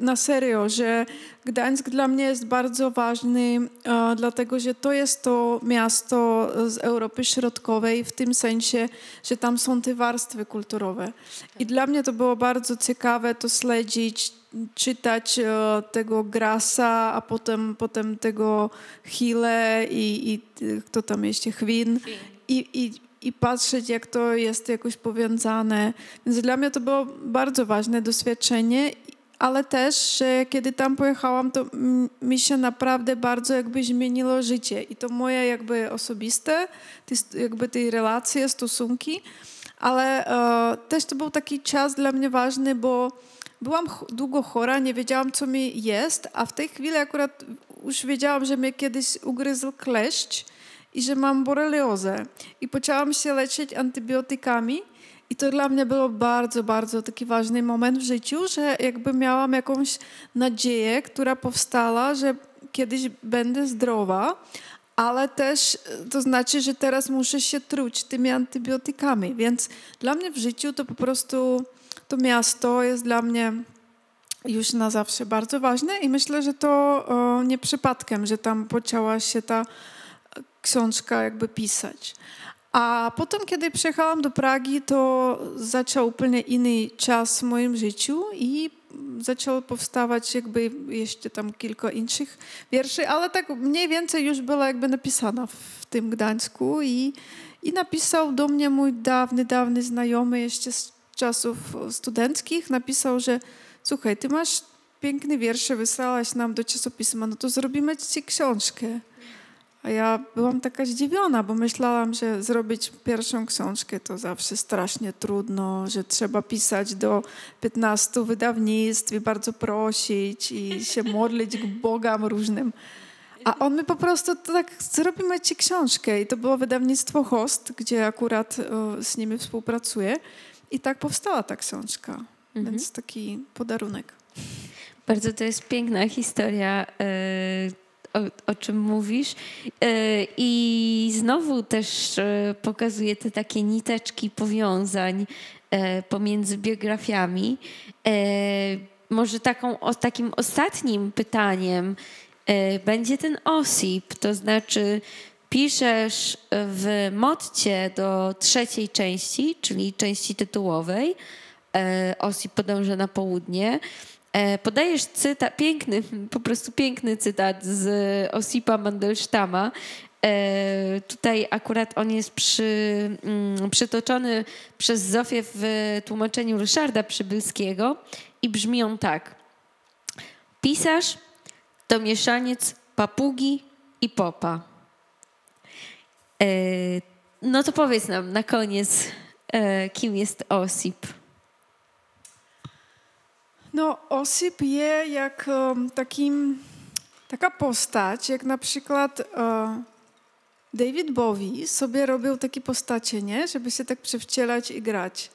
C: na serio, że Gdańsk dla mnie jest bardzo ważny, e, dlatego że to jest to miasto z Europy Środkowej w tym sensie, że tam są te warstwy kulturowe. I dla mnie to było bardzo ciekawe to śledzić, czytać e, tego Grasa, a potem, potem tego Hille i, i kto tam jeszcze, Chwin. I, i, i patrzeć, jak to jest jakoś powiązane. Więc dla mnie to było bardzo ważne doświadczenie, ale też, że kiedy tam pojechałam, to mi się naprawdę bardzo jakby zmieniło życie. I to moje jakby osobiste, te, st- jakby te relacje, stosunki, ale e, też to był taki czas dla mnie ważny, bo byłam długo chora, nie wiedziałam, co mi jest, a w tej chwili akurat już wiedziałam, że mnie kiedyś ugryzł kleszcz i że mam boreliozę. I poczęłam się leczyć antybiotykami. I to dla mnie było bardzo, bardzo taki ważny moment w życiu, że jakby miałam jakąś nadzieję, która powstała, że kiedyś będę zdrowa, ale też to znaczy, że teraz muszę się truć tymi antybiotykami. Więc dla mnie w życiu to po prostu to miasto jest dla mnie już na zawsze bardzo ważne i myślę, że to o, nie przypadkiem, że tam poczęła się ta książka jakby pisać. A potem, kiedy przyjechałam do Pragi, to zaczął zupełnie inny czas w moim życiu i zaczęło powstawać jakby jeszcze tam kilka innych wierszy, ale tak mniej więcej już była jakby napisana w tym Gdańsku i, i napisał do mnie mój dawny, dawny znajomy jeszcze z czasów studenckich, napisał, że słuchaj, ty masz piękne wiersze, wysłałaś nam do czasopisma, no to zrobimy ci książkę. A ja byłam taka zdziwiona, bo myślałam, że zrobić pierwszą książkę to zawsze strasznie trudno, że trzeba pisać do 15 wydawnictw i bardzo prosić i się [laughs] modlić k bogam różnym. A on mi po prostu tak, zrobimy ci książkę. I to było wydawnictwo Host, gdzie akurat o, z nimi współpracuję. I tak powstała ta książka. Więc taki podarunek.
B: Bardzo to jest piękna historia e, o, o czym mówisz. E, I znowu też e, pokazuje te takie niteczki powiązań e, pomiędzy biografiami. Może taką, takim ostatnim pytaniem będzie ten osip, to znaczy piszesz w motcie do trzeciej części, czyli części tytułowej, Osip podąża na południe. E, Podajesz cytat, piękny, [laughs] po prostu piękny cytat z Osipa Mandelsztama. E, Tutaj akurat on jest przy, mm, przytoczony przez Zofię w tłumaczeniu Ryszarda Przybylskiego i brzmi on tak. Pisarz to mieszaniec papugi i popa. E, No to powiedz nam na koniec, kim jest Osip.
C: No, Osip je jak takim, taka postać, jak na przykład e, David Bowie sobie robił takie postacie, nie? Żeby się tak przewcielać i grać.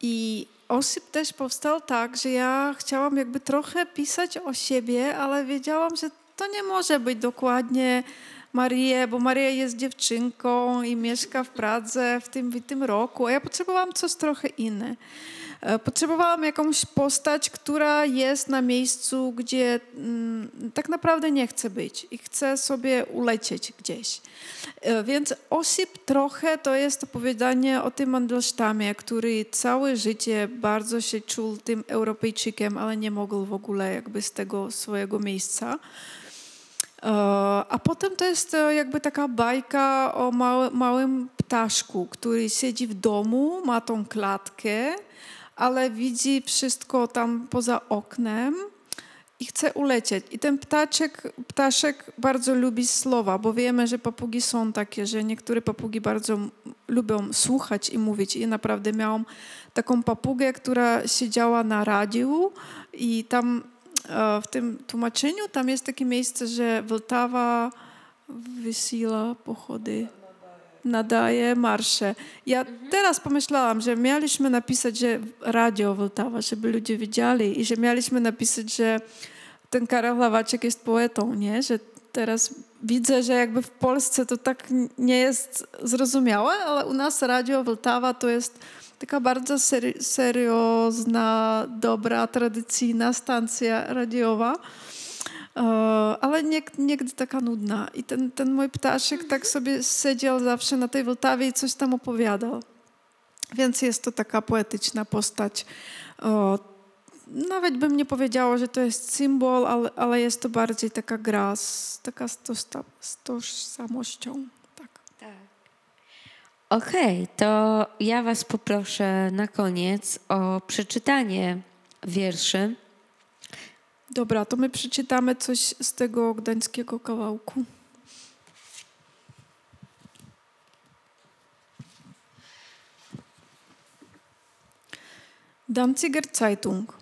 C: I Osip też powstał tak, że ja chciałam jakby trochę pisać o siebie, ale wiedziałam, że to nie może być dokładnie Marię, bo Maria jest dziewczynką i mieszka w Pradze w tym, w tym roku, a ja potrzebowałam coś trochę inne. E, Potrzebowałam jakąś postać, która jest na miejscu, gdzie mm, tak naprawdę nie chce być i chce sobie ulecieć gdzieś. E, Więc Osip trochę to jest opowiadanie o tym Mandelsztamie, który całe życie bardzo się czuł tym Europejczykiem, ale nie mógł w ogóle jakby z tego swojego miejsca. E, A potem to jest jakby taka bajka o małym ptaszku, który siedzi w domu, ma tą klatkę, ale widzi wszystko tam poza oknem i chce ulecieć. I ten ptaczek, ptaszek bardzo lubi słowa, bo wiemy, że papugi są takie, że niektóre papugi bardzo lubią słuchać i mówić. I naprawdę miałam taką papugę, która siedziała na radiu i tam e, w tym tłumaczeniu tam jest takie miejsce, że Wltawa wysyła pochody nadaje marsze. Ja teraz pomyślałam, że mieliśmy napisać, że radio Wltawa, żeby ludzie wiedzieli i że mieliśmy napisać, że ten Karol Lawaczek jest poetą, nie? Że teraz widzę, że jakby w Polsce to tak nie jest zrozumiałe, ale u nas radio Wltawa to jest taka bardzo seri- seriozna, dobra, tradycyjna stacja radiowa. Ale nie, niegdy taka nudna. I ten, ten mój ptaszek tak sobie siedział zawsze na tej Wltawie i coś tam opowiadał. Więc jest to taka poetyczna postać. Nawet bym nie powiedziała, że to jest symbol, ale, ale jest to bardziej taka gra z, taka z, tosta, z tożsamością. Tak.
B: Okej, to ja Was poproszę na koniec o przeczytanie wierszy.
C: Dobra, to my przeczytamy coś z tego gdańskiego kawałku. Danziger Zeitung.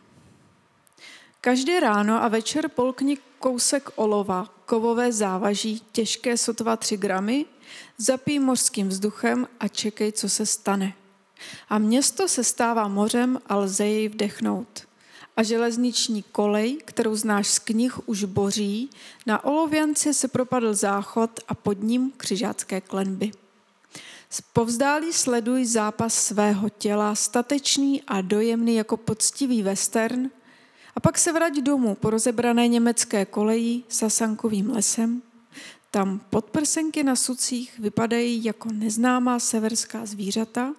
C: Každé ráno a večer polkni kousek olova, kovové závaží, těžké sotva 3 gramy, zapij mořským vzduchem a čekej, co se stane. A město se stává mořem a lze jej vdechnout. A železniční kolej, kterou znáš z knih, už boří, na Olověnci se propadl záchod a pod ním křižácké klenby. Povzdálí sleduj zápas svého těla, statečný a dojemný jako poctivý western, a pak se vrať domů po rozebrané německé koleji sasankovým lesem. Tam podprsenky na sucích vypadají jako neznámá severská zvířata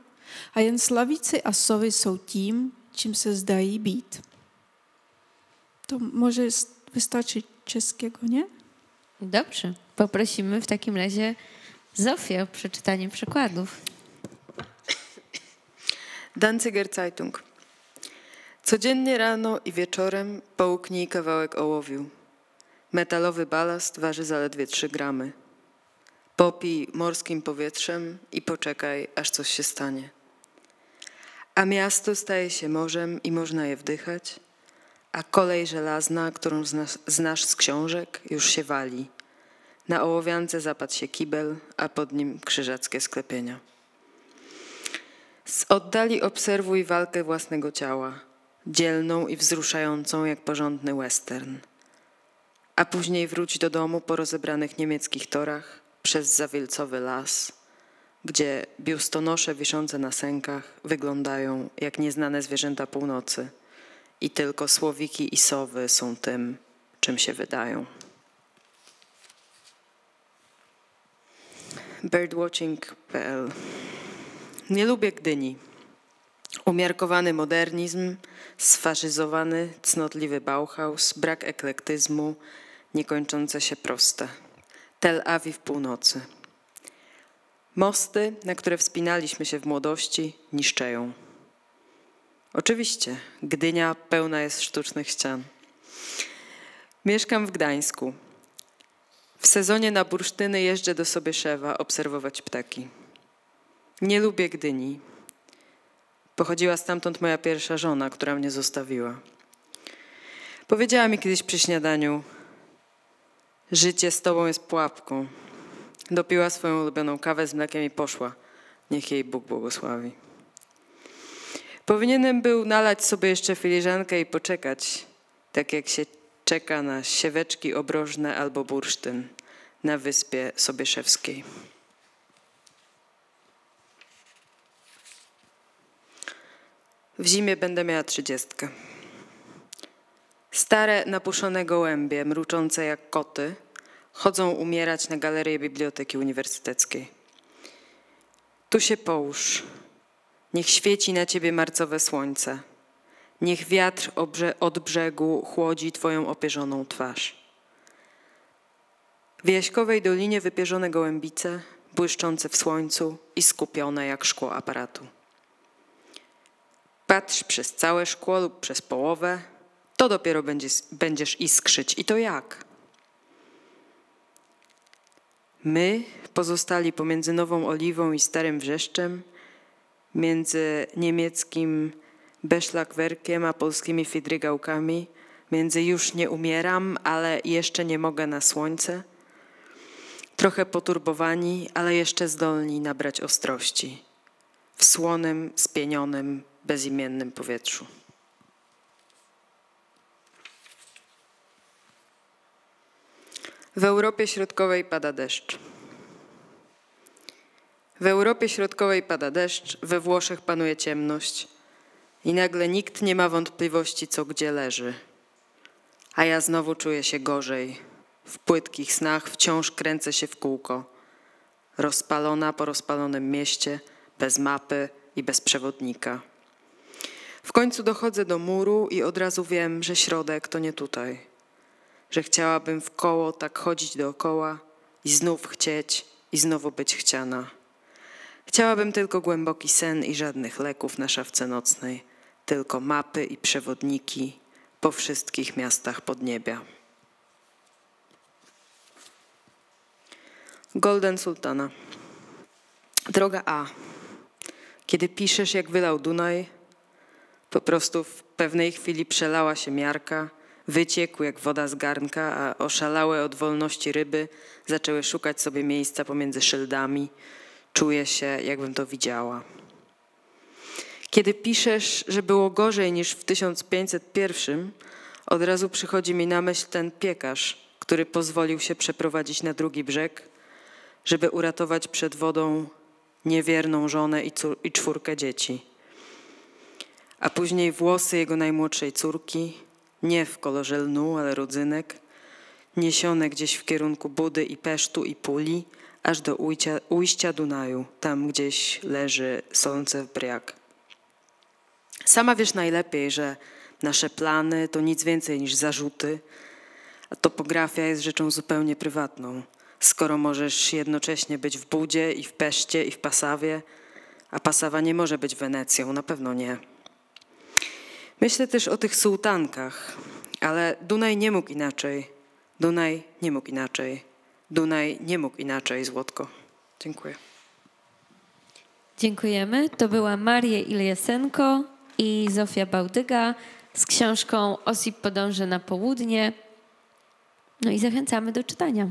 C: a jen slavíci a sovy jsou tím, čím se zdají být. To może wystarczyć czeskiego, nie?
B: Dobrze, poprosimy w takim razie Zofię o przeczytanie przykładów.
D: Danziger Zeitung. Codziennie rano i wieczorem połknij kawałek ołowiu. Metalowy balast waży zaledwie 3 gramy. Popij morskim powietrzem i poczekaj, aż coś się stanie. A miasto staje się morzem i można je wdychać, a kolej żelazna, którą znasz, z książek, już się wali. Na ołowiance zapadł się kibel, a pod nim krzyżackie sklepienia. Z oddali obserwuj walkę własnego ciała, dzielną i wzruszającą jak porządny western. a później wróć do domu po rozebranych niemieckich torach przez zawilcowy las, gdzie biustonosze wiszące na sękach wyglądają jak nieznane zwierzęta północy i tylko słowiki i sowy są tym, czym się wydają. Birdwatching.pl Nie lubię Gdyni. Umiarkowany modernizm, sfaszyzowany, cnotliwy Bauhaus, brak eklektyzmu, niekończące się proste. Tel Awiw północy. Mosty, na które wspinaliśmy się w młodości, niszczeją. Oczywiście, Gdynia pełna jest sztucznych ścian. Mieszkam w Gdańsku. W sezonie na bursztyny jeżdżę do Sobieszewa obserwować ptaki. Nie lubię Gdyni. Pochodziła stamtąd moja pierwsza żona, która mnie zostawiła. Powiedziała mi kiedyś przy śniadaniu: Życie z tobą jest pułapką. Dopiła swoją ulubioną kawę z mlekiem i poszła. Niech jej Bóg błogosławi. Powinienem był nalać sobie jeszcze filiżankę i poczekać, tak jak się czeka na sieweczki obrożne albo bursztyn na wyspie Sobieszewskiej. W zimie będę miała trzydziestkę. Stare, napuszone gołębie, mruczące jak koty, chodzą umierać na galerię Biblioteki Uniwersyteckiej. Tu się połóż. Niech świeci na ciebie marcowe słońce. Niech wiatr od brzegu chłodzi twoją opierzoną twarz. W Jaśkowej Dolinie wypierzone gołębice, błyszczące w słońcu i skupione jak szkło aparatu. Patrz przez całe szkło lub przez połowę, to dopiero będzie, będziesz iskrzyć. I to jak? My, pozostali pomiędzy Nową Oliwą i Starym Wrzeszczem, między niemieckim Beszlakwerkiem a polskimi Fidrygałkami, między już nie umieram, ale jeszcze nie mogę na słońce, trochę poturbowani, ale jeszcze zdolni nabrać ostrości w słonym, spienionym, bezimiennym powietrzu. W Europie Środkowej pada deszcz. W Europie Środkowej pada deszcz, we Włoszech panuje ciemność i nagle nikt nie ma wątpliwości, co gdzie leży. A ja znowu czuję się gorzej. W płytkich snach wciąż kręcę się w kółko. Rozpalona po rozpalonym mieście, bez mapy i bez przewodnika. W końcu dochodzę do muru i od razu wiem, że środek to nie tutaj. Że chciałabym w koło tak chodzić dookoła i znów chcieć i znowu być chciana. Chciałabym tylko głęboki sen i żadnych leków na szafce nocnej, tylko mapy i przewodniki po wszystkich miastach podniebia. Golden Sultana. Droga A. Kiedy piszesz, jak wylał Dunaj, po prostu w pewnej chwili przelała się miarka, wyciekł jak woda z garnka, a oszalałe od wolności ryby zaczęły szukać sobie miejsca pomiędzy szyldami. Czuję się, jakbym to widziała. Kiedy piszesz, że było gorzej niż w 1501, od razu przychodzi mi na myśl ten piekarz, który pozwolił się przeprowadzić na drugi brzeg, żeby uratować przed wodą niewierną żonę i, cór- i czwórkę dzieci. A później włosy jego najmłodszej córki, nie w kolorze lnu, ale rodzynek, niesione gdzieś w kierunku Budy i Pesztu i Puli, aż do ujścia, ujścia Dunaju, tam gdzieś leży Solnce Briak. Sama wiesz najlepiej, że nasze plany to nic więcej niż zarzuty, a topografia jest rzeczą zupełnie prywatną. Skoro możesz jednocześnie być w Budzie i w Peszcie i w Pasawie, a Pasawa nie może być Wenecją, na pewno nie. Myślę też o tych sułtankach, ale Dunaj nie mógł inaczej. Dunaj nie mógł inaczej. Dunaj nie mógł inaczej, Złotko. Dziękuję.
B: Dziękujemy. To była Maria Iljasenko i Zofia Bałdyga z książką Osip podąży na południe. No i zachęcamy do czytania.